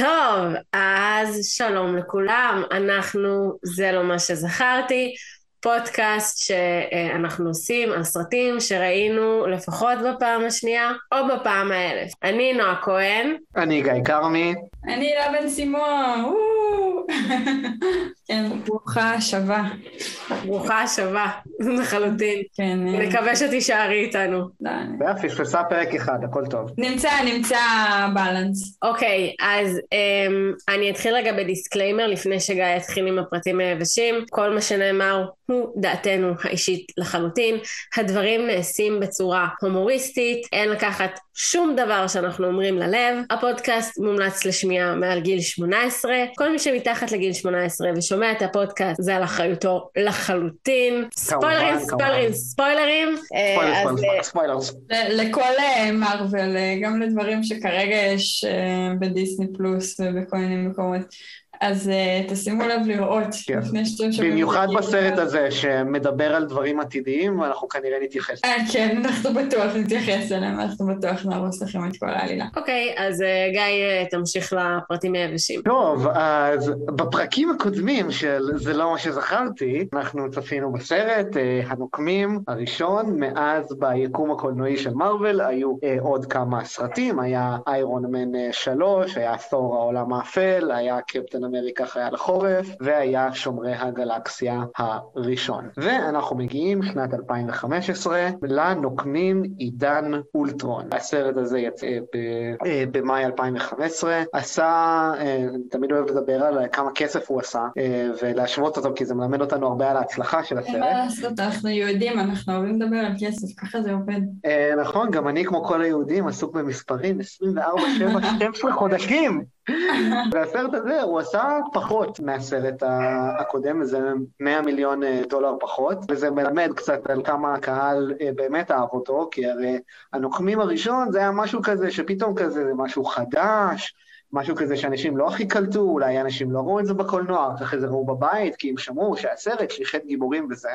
טוב, אז שלום לכולם, אנחנו זה לא מה שזכרתי, פודקאסט שאנחנו עושים על סרטים שראינו לפחות בפעם השנייה או בפעם האלף. אני נועה כהן. אני גיא כרמי. אני הילה בן סימון. כן, ברוכה השבה. ברוכה השבה, לחלוטין. כן. נקווה שתישארי איתנו. פספסה פרק אחד, הכל טוב. נמצא, נמצא balance. אוקיי, אז אמ, אני אתחיל רגע ב disclaimer לפני שגיא יתחיל עם הפרטים היבשים. כל מה שנאמר הוא דעתנו האישית לחלוטין. הדברים נעשים בצורה הומוריסטית, אין לקחת שום דבר שאנחנו אומרים ללב. הפודקאסט מומלץ לשמיעה מעל גיל 18. כל מי שמתחת לגיל 18 ושומע את הפודקאסט זה על אחריותו לחלוטין. ספוילרים, ספוילרים, ספוילרים. ספוילרים. לכל מרוויל, גם לדברים שכרגע יש בדיסני פלוס ובכל מיני מקומות. אז uh, תשימו לב לראות כן. לפני שאתם שומעים. במיוחד בסרט הזה שמדבר על דברים עתידיים, ואנחנו כנראה נתייחס. אה, כן, אנחנו בטוח נתייחס אליהם, אנחנו בטוח נהרוס לכם את כל העלילה. אוקיי, אז uh, גיא, uh, תמשיך לפרטים היבשים. טוב, אז בפרקים הקודמים של זה לא מה שזכרתי, אנחנו צפינו בסרט uh, הנוקמים הראשון, מאז ביקום הקולנועי של מארוול היו uh, עוד כמה סרטים, היה איירון מן 3, היה תור העולם האפל, היה קפטן אמריקה חייל החורף, והיה שומרי הגלקסיה הראשון. ואנחנו מגיעים שנת 2015 לנוקמים עידן אולטרון. הסרט הזה יצא אה, במאי 2015, עשה, אה, אני תמיד אוהב לדבר על כמה כסף הוא עשה, אה, ולהשוות אותו, כי זה מלמד אותנו הרבה על ההצלחה של הסרט. אין מה לעשות, אנחנו יהודים, אנחנו אוהבים לדבר על כסף, ככה זה עובד. נכון, גם אני כמו כל היהודים עסוק במספרים, 24, 7, 12 חודשים. והסרט הזה הוא עשה פחות מהסרט הקודם, זה 100 מיליון אה, דולר פחות, וזה מלמד קצת על כמה הקהל אה, באמת אהב אותו, כי הרי הנוקמים הראשון זה היה משהו כזה שפתאום כזה זה משהו חדש, משהו כזה שאנשים לא הכי קלטו, אולי אנשים לא ראו את זה בקולנוע, אחרי זה ראו בבית, כי הם שמעו שהסרט שליחת גיבורים וזה,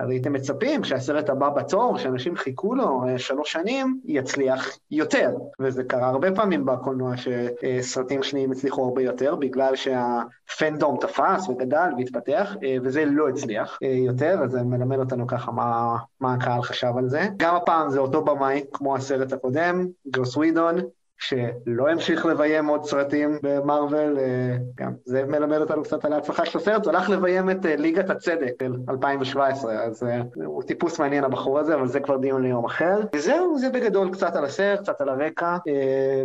אז הייתם מצפים שהסרט הבא בתור, שאנשים חיכו לו אה, שלוש שנים, יצליח יותר. וזה קרה הרבה פעמים בקולנוע שסרטים שניים הצליחו הרבה יותר, בגלל שהפנדום תפס וגדל והתפתח, אה, וזה לא הצליח אה, יותר, אז זה מלמד אותנו ככה מה, מה הקהל חשב על זה. גם הפעם זה אותו במאי, כמו הסרט הקודם, גרוס ווידון, שלא המשיך לביים עוד סרטים במרוויל, אה, גם זה מלמד אותנו קצת על ההצלחה של הסרט, הוא הלך לביים את אה, ליגת הצדק של 2017, אז אה, הוא טיפוס מעניין הבחור הזה, אבל זה כבר דיון ליום אחר. וזהו, זה בגדול קצת על הסרט, קצת על הרקע,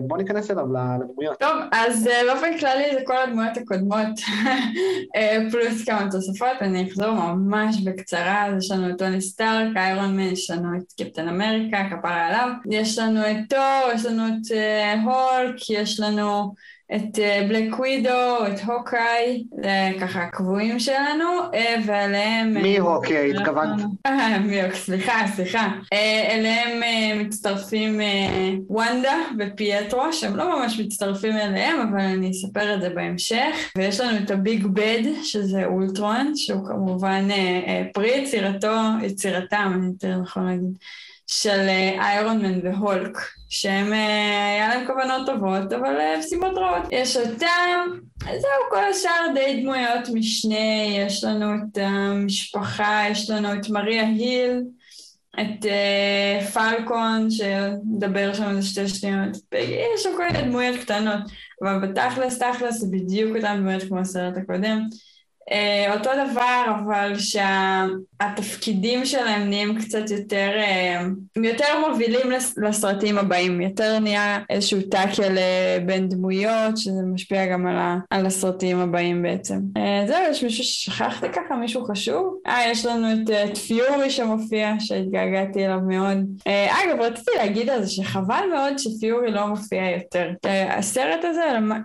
בואו ניכנס אליו לדמויות. טוב, אז באופן כללי זה כל הדמויות הקודמות, פלוס כמה תוספות, אני אחזור ממש בקצרה, אז יש לנו את טוני סטארק, איירון מן, יש לנו את קפטן אמריקה, כפרה עליו, יש לנו את תור, יש לנו את... הולק, יש לנו את בלק אה, ווידו, את הוקאי, זה ככה הקבועים שלנו, אה, ועליהם... אה, מי הוקאי? התכוונת? מי הוקאי, סליחה, סליחה. אליהם מצטרפים וונדה ופייטרו, שהם לא ממש מצטרפים אליהם, אבל אני אספר את זה בהמשך. ויש לנו את הביג בד, שזה אולטרון, שהוא כמובן פרי יצירתו, יצירתם, אני יותר נכון להגיד. של איירון מן והולק, שהם, אה, היה להם כוונות טובות, אבל אה, סיבות רעות. יש אותם, זהו, כל השאר די דמויות משנה, יש לנו את המשפחה, יש לנו את מריה היל, את uh, פלקון, שמדבר שם איזה שתי שניות, יש שם כל מיני דמויות קטנות, אבל בתכלס, תכלס, זה בדיוק אותן דמויות כמו הסרט הקודם. Uh, אותו דבר, אבל שהתפקידים שלהם נהיים קצת יותר, uh, יותר מובילים לס, לסרטים הבאים, יותר נהיה איזשהו טאקל uh, בין דמויות, שזה משפיע גם על, ה, על הסרטים הבאים בעצם. זהו, יש מישהו ששכחתי ככה, מישהו חשוב? אה, יש לנו את, את פיורי שמופיע, שהתגעגעתי אליו מאוד. אגב, רציתי להגיד על זה שחבל מאוד שפיורי לא מופיע יותר. הסרט הזה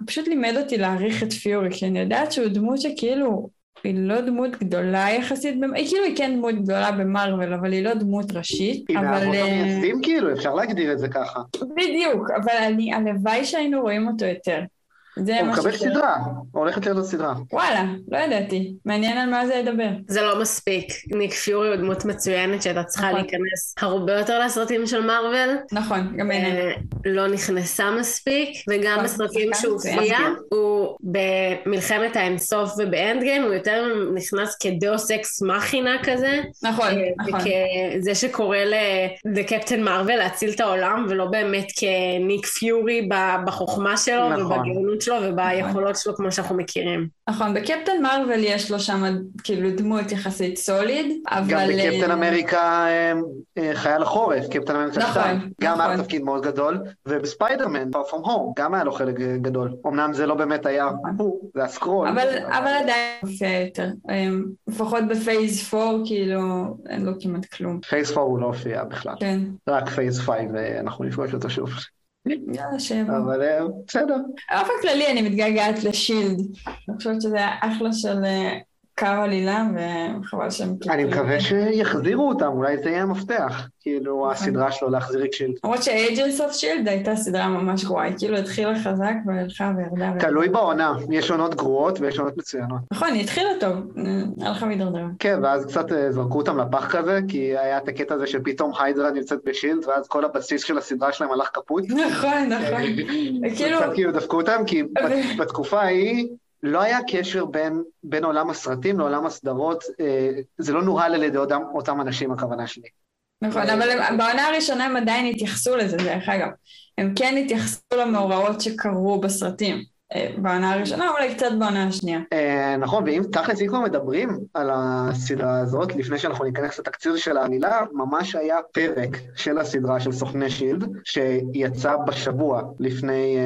פשוט לימד אותי להעריך את פיורי, כי אני יודעת שהוא דמות שכאילו... היא לא דמות גדולה יחסית, היא כאילו היא כן דמות גדולה במרוויל, אבל היא לא דמות ראשית. היא מהאבות אה, המייסדים כאילו, אפשר להגדיר את זה ככה. בדיוק, אבל אני, הלוואי שהיינו רואים אותו יותר. זה הוא מקבל ש... סדרה, הולכת להיות לו סדרה. וואלה, לא ידעתי. מעניין על מה זה ידבר. זה לא מספיק. ניק פיורי הוא דמות מצוינת שהייתה צריכה נכון. להיכנס הרבה יותר לסרטים של מארוול. נכון, גם בעיניי. אה, לא נכנסה מספיק, וגם נכון, בסרטים שהוא. הופיע, הוא במלחמת האינסוף וב Endgame, הוא יותר נכנס כ deus ex machina כזה, נכון, אה, נכון. וכזה שקורא לקפטן מרוויל להציל את העולם, ולא באמת כניק פיורי בחוכמה שלו נכון. ובגאונות שלו וביכולות שלו כמו שאנחנו מכירים. נכון, בקפטן מרוויל יש לו שם כאילו דמות יחסית סוליד, אבל... גם בקפטן אה, אמריקה אה, אה, חייל החורף, קפטן אמריקה נכון, 2, גם נכון. היה לו תפקיד מאוד גדול, ובספיידרמן, Far From Home, גם היה לו חלק גדול. אמנם זה לא באמת היה הוא, זה הסקרול. אבל, אבל עדיין מופיע יותר. לפחות ב phase 4, כאילו, אין לו כמעט כלום. phase 4 הוא לא הופיע בכלל, כן. רק phase 5 ואנחנו נפגוש אותו שוב. יאללה, שבע. אבל אה, בסדר. באופן כללי אני מתגעגעת לשילד. אני חושבת שזה היה אחלה של אה, קו עלילה, וחבל שהם... אני מקווה שיחזירו אותם, אולי זה יהיה המפתח. כאילו, הסדרה שלו להחזיר את שילד. למרות שאייג'נס אוף שילד הייתה סדרה ממש גרועה, היא כאילו התחילה חזק והלכה וירדה. תלוי בעונה, יש עונות גרועות ויש עונות מצוינות. נכון, היא התחילה טוב, אה, הלכה והידרדרה. כן, ואז קצת אה, זרקו אותם לפח כזה, כי היה את הקטע הזה שפתאום היידרה נמצאת בשילד, ואז כל הבסיס של הסדרה שלהם הלך קפוט. נכון, נכון. כאילו, קצת כאילו דפקו אותם, כי בת- בתקופה ההיא לא היה קשר בין, בין עולם הסרטים לעולם הסדרות, אה, זה לא נוהל על ידי אותם, אותם אנשים, הכוונה שלי. נכון, אבל הם- בעונה הראשונה הם עדיין התייחסו לזה, דרך אגב. הם כן התייחסו למאורעות שקרו בסרטים. אה, בעונה הראשונה, אולי קצת בעונה השנייה. אה, נכון, ואם תכלס, אם כבר מדברים על הסדרה הזאת, לפני שאנחנו ניכנס לתקציר של העלילה, ממש היה פרק של הסדרה של סוכני שילד, שיצא בשבוע לפני...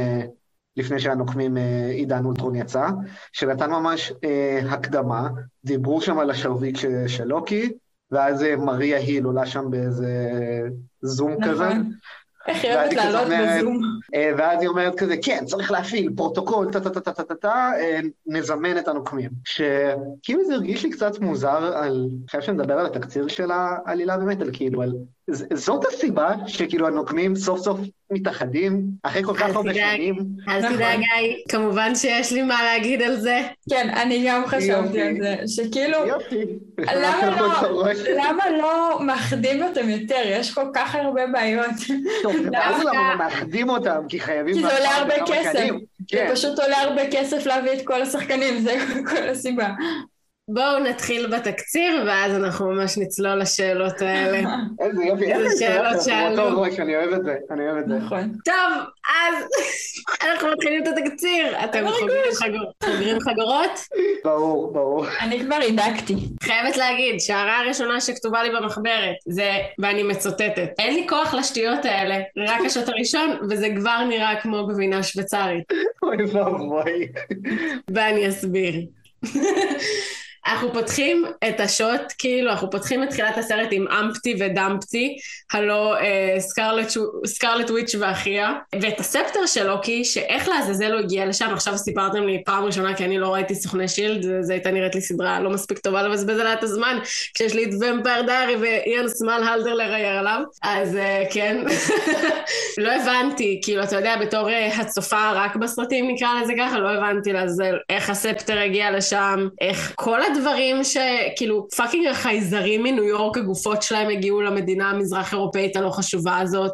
לפני שהנוקמים אה, עידן אולטרון יצא, שנתן ממש אה, הקדמה, דיברו שם על השרביט של, לוקי, ואז אה, מריה היל עולה שם באיזה זום כזה, נכון. איך היא אוהבת כזה לעלות אומרת- בזום. ואז היא אומרת כזה, כן, צריך להפעיל פרוטוקול, טה-טה-טה-טה-טה, נזמן את הנוקמים. שכאילו זה הרגיש לי קצת מוזר על, אחרי שנדבר על התקציר של העלילה באמת, על כאילו, על... זאת הסיבה שכאילו הנוקמים סוף סוף מתאחדים, אחרי כל כך הרבה. שנים. אל נכון. תדאג גיא, כמובן שיש לי מה להגיד על זה. כן, אני גם חשבתי. על זה, שכאילו. למה לא- לא מאחדים אותם יותר? יש כל כך הרבה בעיות. טוב, ואז למה מאחדים אותם? כי חייבים... כי זה עולה הרבה כסף. זה כן. פשוט עולה הרבה כסף להביא את כל השחקנים, זה כל הסיבה. בואו נתחיל בתקציר, ואז אנחנו ממש נצלול לשאלות האלה. איזה יופי, איזה שאלות שאלו. אני אוהב את זה, אני אוהב את זה. נכון. טוב, אז אנחנו מתחילים את התקציר. אתם חגור- חוגרים חגורות? ברור, ברור. אני כבר הידקתי. חייבת להגיד שההערה הראשונה שכתובה לי במחברת זה, ואני מצוטטת, אין לי כוח לשטויות האלה, רק השוט הראשון, וזה כבר נראה כמו גבינה שוויצרית. אוי ואבוי. ואני אסביר. אנחנו פותחים את השוט, כאילו אנחנו פותחים את תחילת הסרט עם אמפטי ודמפטי, הלו אה, סקרלט, סקרלט וויץ' ואחיה, ואת הספטר של לוקי, שאיך לעזאזל הוא הגיע לשם, עכשיו סיפרתם לי פעם ראשונה כי אני לא ראיתי סוכני שילד, וזו הייתה נראית לי סדרה לא מספיק טובה לבזבז עליה את הזמן, כשיש לי את ומפייר דארי ואיאן סמל הלדר לרייר עליו, אז אה, כן, לא הבנתי, כאילו אתה יודע בתור אה, הצופה רק בסרטים נקרא לזה ככה, לא הבנתי לעזאזל איך הספטר הגיע לשם, איך כל הדברים שכאילו פאקינג החייזרים מניו יורק הגופות שלהם הגיעו למדינה המזרח אירופאית הלא חשובה הזאת,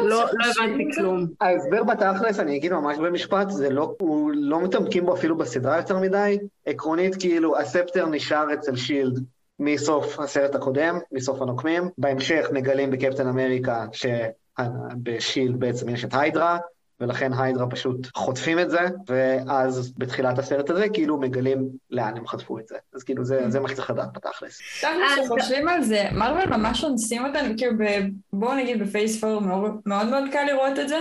לא, לא הבנתי כלום. ההסבר בתכלס, אני אגיד ממש במשפט, זה לא, הוא לא מתעמקים בו אפילו בסדרה יותר מדי. עקרונית, כאילו, הספטר נשאר אצל שילד מסוף הסרט הקודם, מסוף הנוקמים. בהמשך מגלים בקפטן אמריקה שבשילד בעצם יש את היידרה, ולכן היידרה פשוט חוטפים את זה, ואז בתחילת הסרט הזה כאילו מגלים לאן הם חטפו את זה. אז כאילו זה, זה מה שצריך לדעת בתכלס. עכשיו כשחושבים על זה, מרוויל ממש אונסים אותנו, כאילו ב- בואו נגיד בפייס פור מאוד מאוד מאוד קל לראות את זה,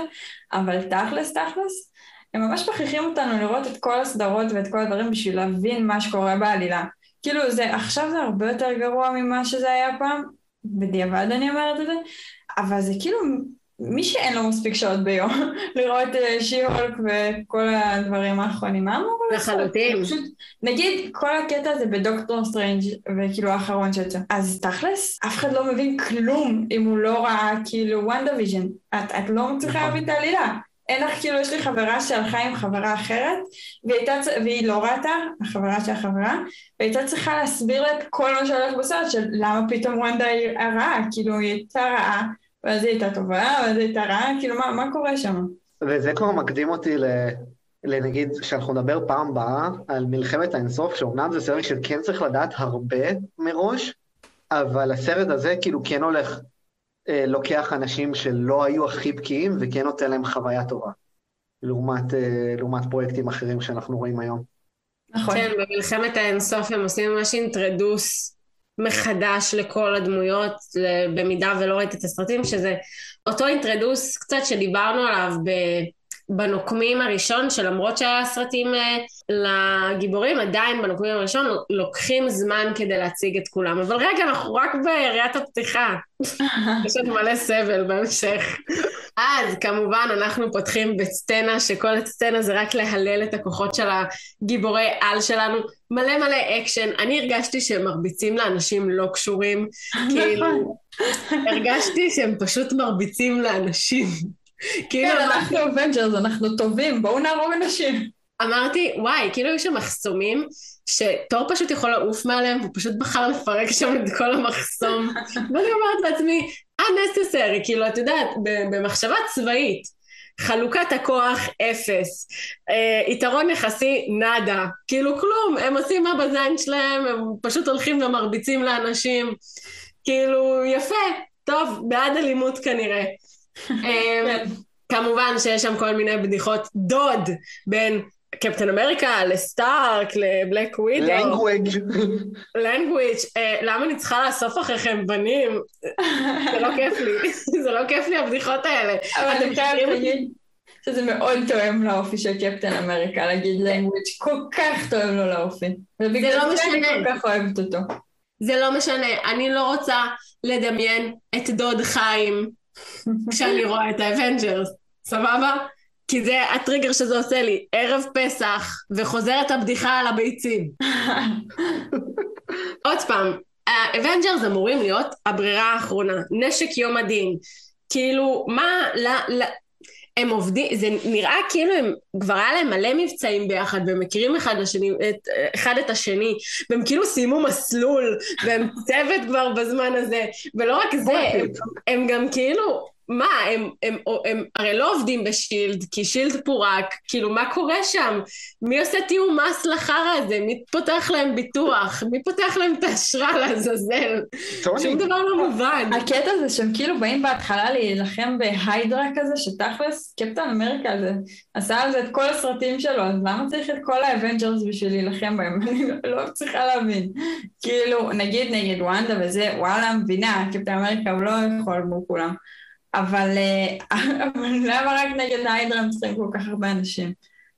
אבל תכלס תכלס, הם ממש מכריחים אותנו לראות את כל הסדרות ואת כל הדברים בשביל להבין מה שקורה בעלילה. כאילו זה, עכשיו זה הרבה יותר גרוע ממה שזה היה פעם, בדיעבד אני אומרת את זה, אבל זה כאילו מי שאין לו מספיק שעות ביום לראות אה, שי-הולק וכל הדברים האחרונים, מה אמור לעשות? לחלוטין. פשוט, נגיד כל הקטע הזה בדוקטור סטרנג' וכאילו האחרון שיצא. אז תכלס, אף אחד לא מבין כלום אם הוא לא ראה כאילו וונדה ויז'ן. את, את לא מצליחה נכון. להבין את העלילה. אין לך, כאילו, יש לי חברה שהלכה עם חברה אחרת, והיא, הייתה, והיא לא ראתה, החברה של החברה, והייתה צריכה להסביר לה את כל מה שהולך בסרט, של למה פתאום וונדה היא הרעה, כאילו, היא הייתה רעה, ואז היא הייתה טובה, ואז היא הייתה רעה, כאילו, מה, מה קורה שם? וזה כבר מקדים אותי ל... לנגיד, שאנחנו נדבר פעם הבאה על מלחמת האינסוף, שאומנם זה סרט שכן צריך לדעת הרבה מראש, אבל הסרט הזה כאילו כן הולך, אה, לוקח אנשים שלא היו הכי בקיאים וכן נותן להם חוויה טובה, לעומת, אה, לעומת פרויקטים אחרים שאנחנו רואים היום. נכון. כן, במלחמת האינסוף הם עושים ממש אינטרדוס מחדש לכל הדמויות, במידה ולא ראית את הסרטים, שזה אותו introduce קצת שדיברנו עליו ב... בנוקמים הראשון, שלמרות שהיה סרטים אה, לגיבורים, עדיין בנוקמים הראשון לוקחים זמן כדי להציג את כולם. אבל רגע, אנחנו רק ביריית הפתיחה. יש עוד מלא סבל בהמשך. אז כמובן אנחנו פותחים בסצנה, שכל הסצנה זה רק להלל את הכוחות של הגיבורי על שלנו. מלא מלא אקשן. אני הרגשתי שהם מרביצים לאנשים לא קשורים. כאילו, הרגשתי שהם פשוט מרביצים לאנשים. כאילו, כן, אנחנו אבנג'רס, אנחנו טובים, בואו נהרוג אנשים. אמרתי, וואי, כאילו יש שם מחסומים, שתור פשוט יכול לעוף מעליהם, והוא פשוט בחר לפרק שם את כל המחסום. ואני אומרת לעצמי, unnecessary, כאילו, את יודעת, במחשבה צבאית. חלוקת הכוח אפס, אה, יתרון יחסי נאדה, כאילו כלום, הם עושים מה בזין שלהם, הם פשוט הולכים ומרביצים לאנשים, כאילו יפה, טוב, בעד אלימות כנראה. אמ, כמובן שיש שם כל מיני בדיחות דוד בין קפטן אמריקה לסטארק לבלק ווידו. לנגוויג'. לנגוויג'. למה אני צריכה לאסוף אחריכם בנים? זה לא כיף לי. זה לא כיף לי הבדיחות האלה. אבל אני חייבת להגיד שזה מאוד תואם לאופי של קפטן אמריקה, להגיד לנגוויג' כל כך תואם לו לאופי. ובגלל זה אני כל כך אוהבת אותו. זה לא משנה, אני לא רוצה לדמיין את דוד חיים כשאני רואה את האבנג'רס, סבבה? כי זה הטריגר שזה עושה לי, ערב פסח, וחוזרת הבדיחה על הביצים. עוד פעם, האבנג'רס אמורים להיות הברירה האחרונה, נשק יום הדין. כאילו, מה, לא, לא, הם עובדים, זה נראה כאילו הם, כבר היה להם מלא מבצעים ביחד, והם מכירים אחד, לשני, את, אחד את השני, והם כאילו סיימו מסלול, והם צוות כבר בזמן הזה, ולא רק זה, הם, הם גם כאילו, מה, הם, הם, הם, הם הרי לא עובדים בשילד, כי שילד פורק, כאילו מה קורה שם? מי עושה תיאום מס לחרא הזה? מי פותח להם ביטוח? מי פותח להם את האשרה לעזאזל? שום דבר לא מובן. הקטע זה שהם כאילו באים בהתחלה להילחם בהיידרה כזה, שתכלס קפטן אמריקה הזה עשה על זה את כל הסרטים שלו, אז למה צריך את כל האבנג'רס בשביל להילחם בהם? אני לא צריכה להבין. כאילו, נגיד נגד וונדה וזה, וואלה, מבינה, קפטן אמריקה הוא לא יכול מול כולם. אבל למה רק נגד היידרה צריכים כל כך הרבה אנשים?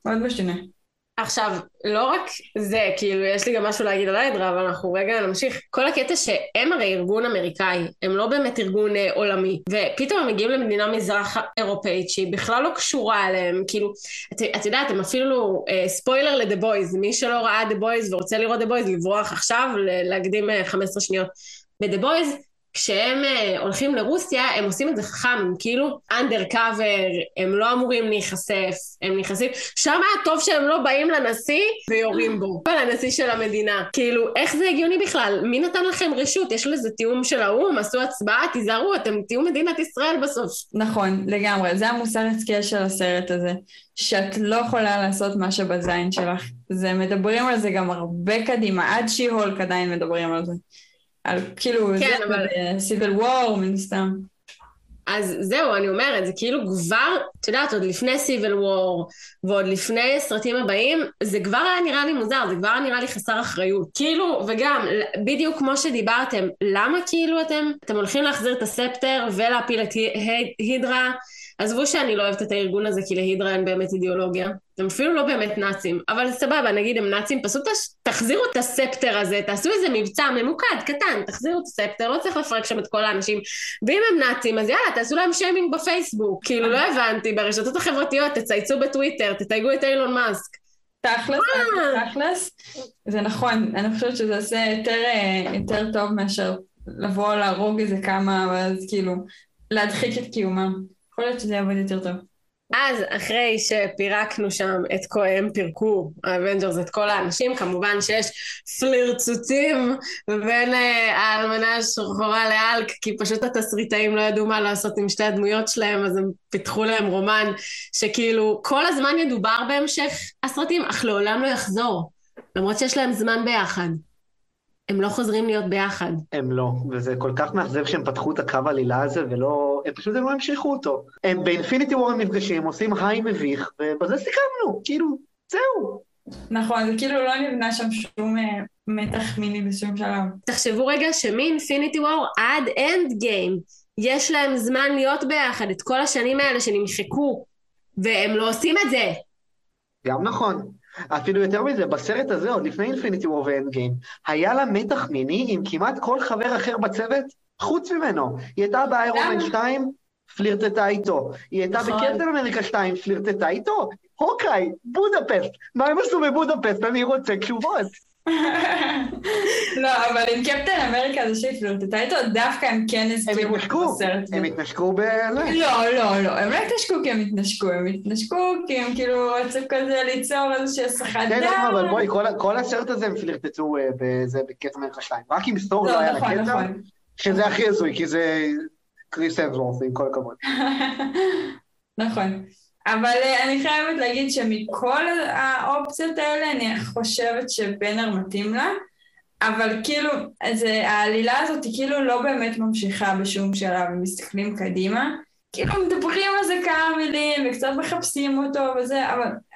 מאוד משנה. עכשיו, לא רק זה, כאילו, יש לי גם משהו להגיד על היידרה, אבל אנחנו רגע נמשיך. כל הקטע שהם הרי ארגון אמריקאי, הם לא באמת ארגון אה, עולמי, ופתאום הם מגיעים למדינה מזרח אירופאית שהיא בכלל לא קשורה אליהם, כאילו, את, את יודעת, הם אפילו, אה, ספוילר לדה בויז, מי שלא ראה דה בויז ורוצה לראות דה בויז, לברוח עכשיו, להקדים אה, 15 שניות. בדה בויז, כשהם uh, הולכים לרוסיה, הם עושים את זה חכם, הם כאילו undercover, הם לא אמורים להיחשף, הם נכנסים, שם היה טוב שהם לא באים לנשיא ויורים בו, לנשיא של המדינה. כאילו, איך זה הגיוני בכלל? מי נתן לכם רשות? יש לזה תיאום של האו"ם, עשו הצבעה, תיזהרו, אתם תהיו מדינת ישראל בסוף. נכון, לגמרי, זה המוסר השכל של הסרט הזה, שאת לא יכולה לעשות מה שבזין שלך. זה מדברים על זה גם הרבה קדימה, עד שי-הולק עדיין מדברים על זה. על כאילו, כן, זה אבל... סיבל וור מן סתם. אז זהו, אני אומרת, זה כאילו כבר, את יודעת, עוד לפני סיבל וור, ועוד לפני הסרטים הבאים, זה כבר היה נראה לי מוזר, זה כבר היה נראה לי חסר אחריות. כאילו, וגם, בדיוק כמו שדיברתם, למה כאילו אתם, אתם הולכים להחזיר את הספטר ולהפיל את הידרה? עזבו שאני לא אוהבת את הארגון הזה, כי להידרה אין באמת אידיאולוגיה. הם אפילו לא באמת נאצים, אבל סבבה, נגיד הם נאצים, פשוט תחזירו את הספטר הזה, תעשו איזה מבצע ממוקד, קטן, תחזירו את הספטר, לא צריך לפרק שם את כל האנשים. ואם הם נאצים, אז יאללה, תעשו להם שיימינג בפייסבוק. כאילו, לא הבנתי, ברשתות החברתיות, תצייצו בטוויטר, תתייגו את אילון מאסק. תכלס, תכלס, זה נכון, אני חושבת שזה עושה יותר, אה, יותר טוב מאשר לבוא להרוג איזה כמה, ואז כאילו, להדחיק את קיומם. יכול להיות שזה יעבוד יותר טוב. אז אחרי שפירקנו שם את כל, הם פירקו, האבנג'רס, את כל האנשים, כמובן שיש פלירטוטים בין אה, האלמנה השחורה להאלק, כי פשוט התסריטאים לא ידעו מה לעשות עם שתי הדמויות שלהם, אז הם פיתחו להם רומן שכאילו כל הזמן ידובר בהמשך הסרטים, אך לעולם לא יחזור, למרות שיש להם זמן ביחד. הם לא חוזרים להיות ביחד. הם לא, וזה כל כך מאכזב שהם פתחו את הקו העלילה הזה, ולא... הם פשוט הם לא המשיכו אותו. הם ב Infinity War הם נפגשים, עושים היי מביך, ובזה סיכמנו, כאילו, זהו. נכון, זה כאילו לא נבנה שם שום אה, מתח מיני בשום שלב. תחשבו רגע שמ Infinity War עד Endgame, יש להם זמן להיות ביחד, את כל השנים האלה שנמחקו, והם לא עושים את זה. גם נכון. אפילו יותר מזה, בסרט הזה, עוד לפני אינפיניטי וור ואנד גיים, היה לה מתח מיני עם כמעט כל חבר אחר בצוות, חוץ ממנו. היא הייתה באיירון מן 2, פלירטטה איתו. היא הייתה נכון. בקפטן אמריקה 2, פלירטטה איתו. הוקאי, בודפסט. מה הם עשו בבודפסט? אני רוצה תשובות. לא, אבל עם קפטן אמריקה זה שהיא פלרטטה איתו, דווקא הם כן הזכירו את הסרט. הם התנשקו ב... לא, לא, לא, הם לא התנשקו כי הם התנשקו, הם התנשקו כי הם כאילו רצו כזה ליצור איזושהי הסחת כן, דם. אבל בואי, כל הסרט הזה הם פלירטטו אה, בזה בקפטן אמריקה 2. רק עם סטור לא לא, היה לה נכון, נכון. שזה הכי הזוי, כי זה קריס אבזורף, עם כל הכבוד. נכון. אבל אה, אני חייבת להגיד שמכל האופציות האלה, אני חושבת שבנר מתאים לה, אבל כאילו, זה, העלילה הזאת היא כאילו לא באמת ממשיכה בשום שלב, מסתכלים קדימה. כאילו מדברים על זה כמה מילים, וקצת מחפשים אותו וזה, אבל אה,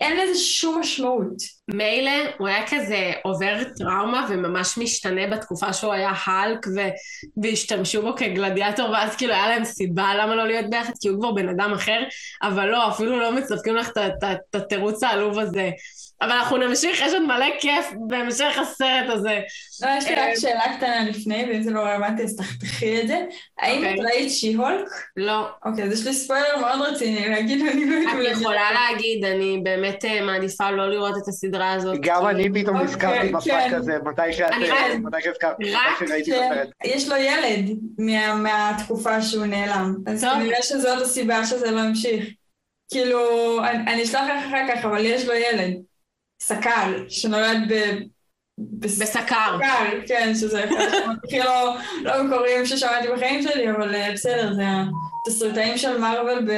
אין לזה שום משמעות. מילא הוא היה כזה עובר טראומה וממש משתנה בתקופה שהוא היה האלק ו... והשתמשו בו כגלדיאטור ואז כאילו היה להם סיבה למה לא להיות ביחד כי הוא כבר בן אדם אחר אבל לא אפילו לא מצטרפים לך את- את- את- את התירוץ העלוב הזה אבל אנחנו נמשיך יש עוד מלא כיף בהמשך הסרט הזה לא, יש לי רק שאלה קטנה לפני, ואם זה לא רלוונטי אז תחתכי את זה. האם אוקיי. את ראית שי-הולק? לא אוקיי, אז יש לי ספוילר מאוד רציני להגיד, אני לא יודעת. אני יכולה להגיד אני באמת אה, מעדיפה לא לראות את הסדרה הזאת גם אני פתאום אוקיי, נזכרתי בפאק כן. הזה, מתי שאת... אני אה, מתי שהזכרתי, רק מתי שראיתי את הסרט. יש לו ילד מה, מהתקופה שהוא נעלם, אז. כנראה שזאת הסיבה שזה לא המשיך. כאילו, אני, אני אשלח לך אחר כך, אבל יש לו ילד, סקל, שנולד בסקר כן, שזה אחד השמות הכי לא, לא מקוריים ששמעתי בחיים שלי, אבל אה, בסדר, זה התסריטאים של מארוול ב...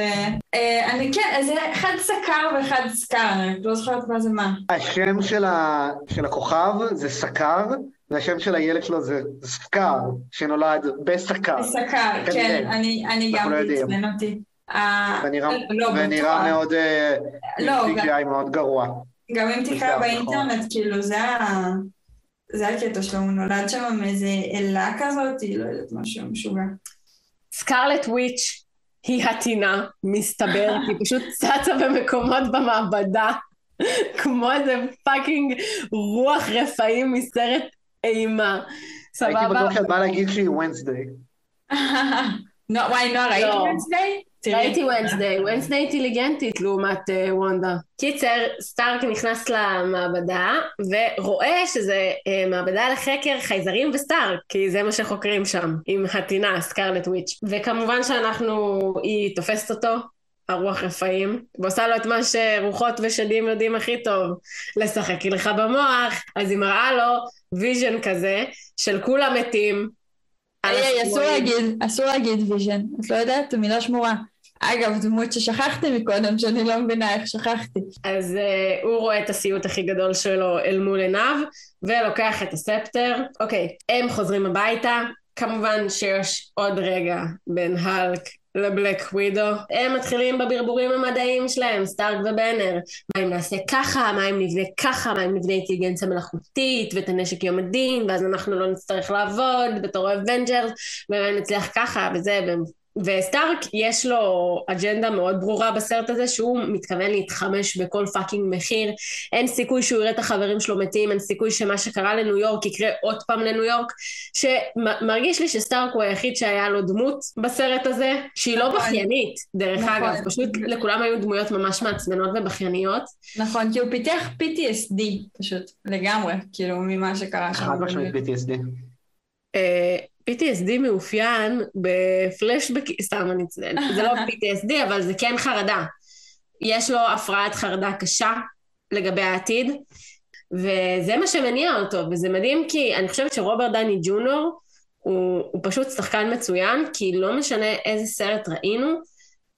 אה, אני כן, אז זה אחד סקר ואחד סקר, אני לא זוכרת מה זה מה. השם של ה- של הכוכב זה סקר, והשם של הילד שלו זה סקר, שנולד בסקר. סקר, כן. אני, אני גם לא יודעים. עצבן אותי. אה, ונראה לא, ונראה בטוח. מאוד אה, לא, CGI מאוד גרוע. גם אם תקרא באינטרנט, כאילו, זה ה... זה הקטע שלו, הוא נולד שם מאיזה אלה כזאת, לא יודעת, משהו משוגע. Scarlet Witch היא הטינה, מסתבר, היא פשוט צצה במקומות במעבדה, כמו איזה fucking רוח רפאים מסרט אימה. הייתי סבבה? בטוח שאת באה להגיד שהיא Wednesday. נו, וואי, נועה, ראית לא. ראיתי Wednesday, Wednesday אינטליגנטית לעומת אה, וונדה. קיצר, סטארק נכנס למעבדה ורואה שזה אה, מעבדה לחקר חייזרים וסטארק, כי זה מה שחוקרים שם, עם הטינה, Scarlet Witch. וכמובן שאנחנו, היא תופסת אותו, הרוח רפאים, ועושה לו את מה שרוחות ושדים יודעים הכי טוב, לשחק לך במוח, אז היא מראה לו vision כזה, של כולם מתים. היי, אסור. להגיד, אסור להגיד vision, את לא יודעת? זו מילה שמורה. אגב, דמות ששכחתי מקודם, שאני לא מבינה איך שכחתי. אז אה, הוא רואה את הסיוט הכי גדול שלו אל מול עיניו, ולוקח את ה scepter. אוקיי, הם חוזרים הביתה, כמובן שיש עוד רגע בין האלק ל Black Widow. הם מתחילים בברבורים המדעיים שלהם, סטארק ובנר. מה אם נעשה ככה, מה אם נבנה ככה, מה אם נבנה אינטליגנציה מלאכותית ואת הנשק יום הדין, ואז אנחנו לא נצטרך לעבוד בתור Avengers, ואולי נצליח ככה וזה, והם וסטארק יש לו אג'נדה מאוד ברורה בסרט הזה שהוא מתכוון להתחמש בכל fucking מחיר אין סיכוי שהוא יראה את החברים שלו מתים אין סיכוי שמה שקרה לניו יורק יקרה עוד פעם לניו יורק שמרגיש לי שסטארק הוא היחיד שהיה לו דמות בסרט הזה שהיא לא נכון. בכיינית דרך נכון. אגב פשוט לכולם היו דמויות ממש מעצבנות ובכייניות נכון, כי הוא פיתח PTSD, פשוט, לגמרי, כאילו, ממה שקרה שם. חד משמעית PTSD. אה, PTSD מאופיין בפלשבק, סתם אני צודקת, זה לא PTSD אבל זה כן חרדה. יש לו הפרעת חרדה קשה לגבי העתיד, וזה מה שמניע אותו, וזה מדהים כי אני חושבת שרוברט דני ג'ונור הוא, הוא פשוט שחקן מצוין, כי לא משנה איזה סרט ראינו,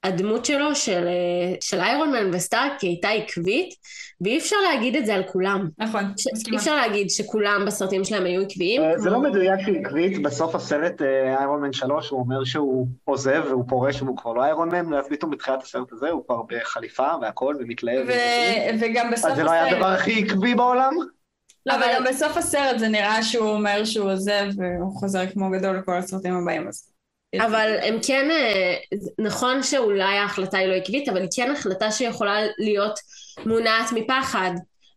הדמות שלו של, אה, של איירון מן וסטארק היא הייתה עקבית, ואי אפשר להגיד את זה על כולם. נכון, ש... אי אפשר להגיד שכולם בסרטים שלהם היו עקביים. אה, זה לא מדויק שהיא עקבית, בסוף הסרט איירון מן 3 הוא אומר שהוא עוזב והוא פורש והוא כבר לא איירון מן, ואז פתאום בתחילת הסרט הזה הוא כבר בחליפה והכל ומתלהב. ו... וגם בסוף הסרט... אז זה לא היה הדבר הכי עקבי בעולם? לא, אבל גם בסוף הסרט זה נראה שהוא אומר שהוא עוזב והוא חוזר כמו גדול לכל הסרטים הבאים. אז... אבל הם כן, אה, נכון שאולי ההחלטה היא לא עקבית, אבל היא כן החלטה שיכולה להיות מונעת מפחד,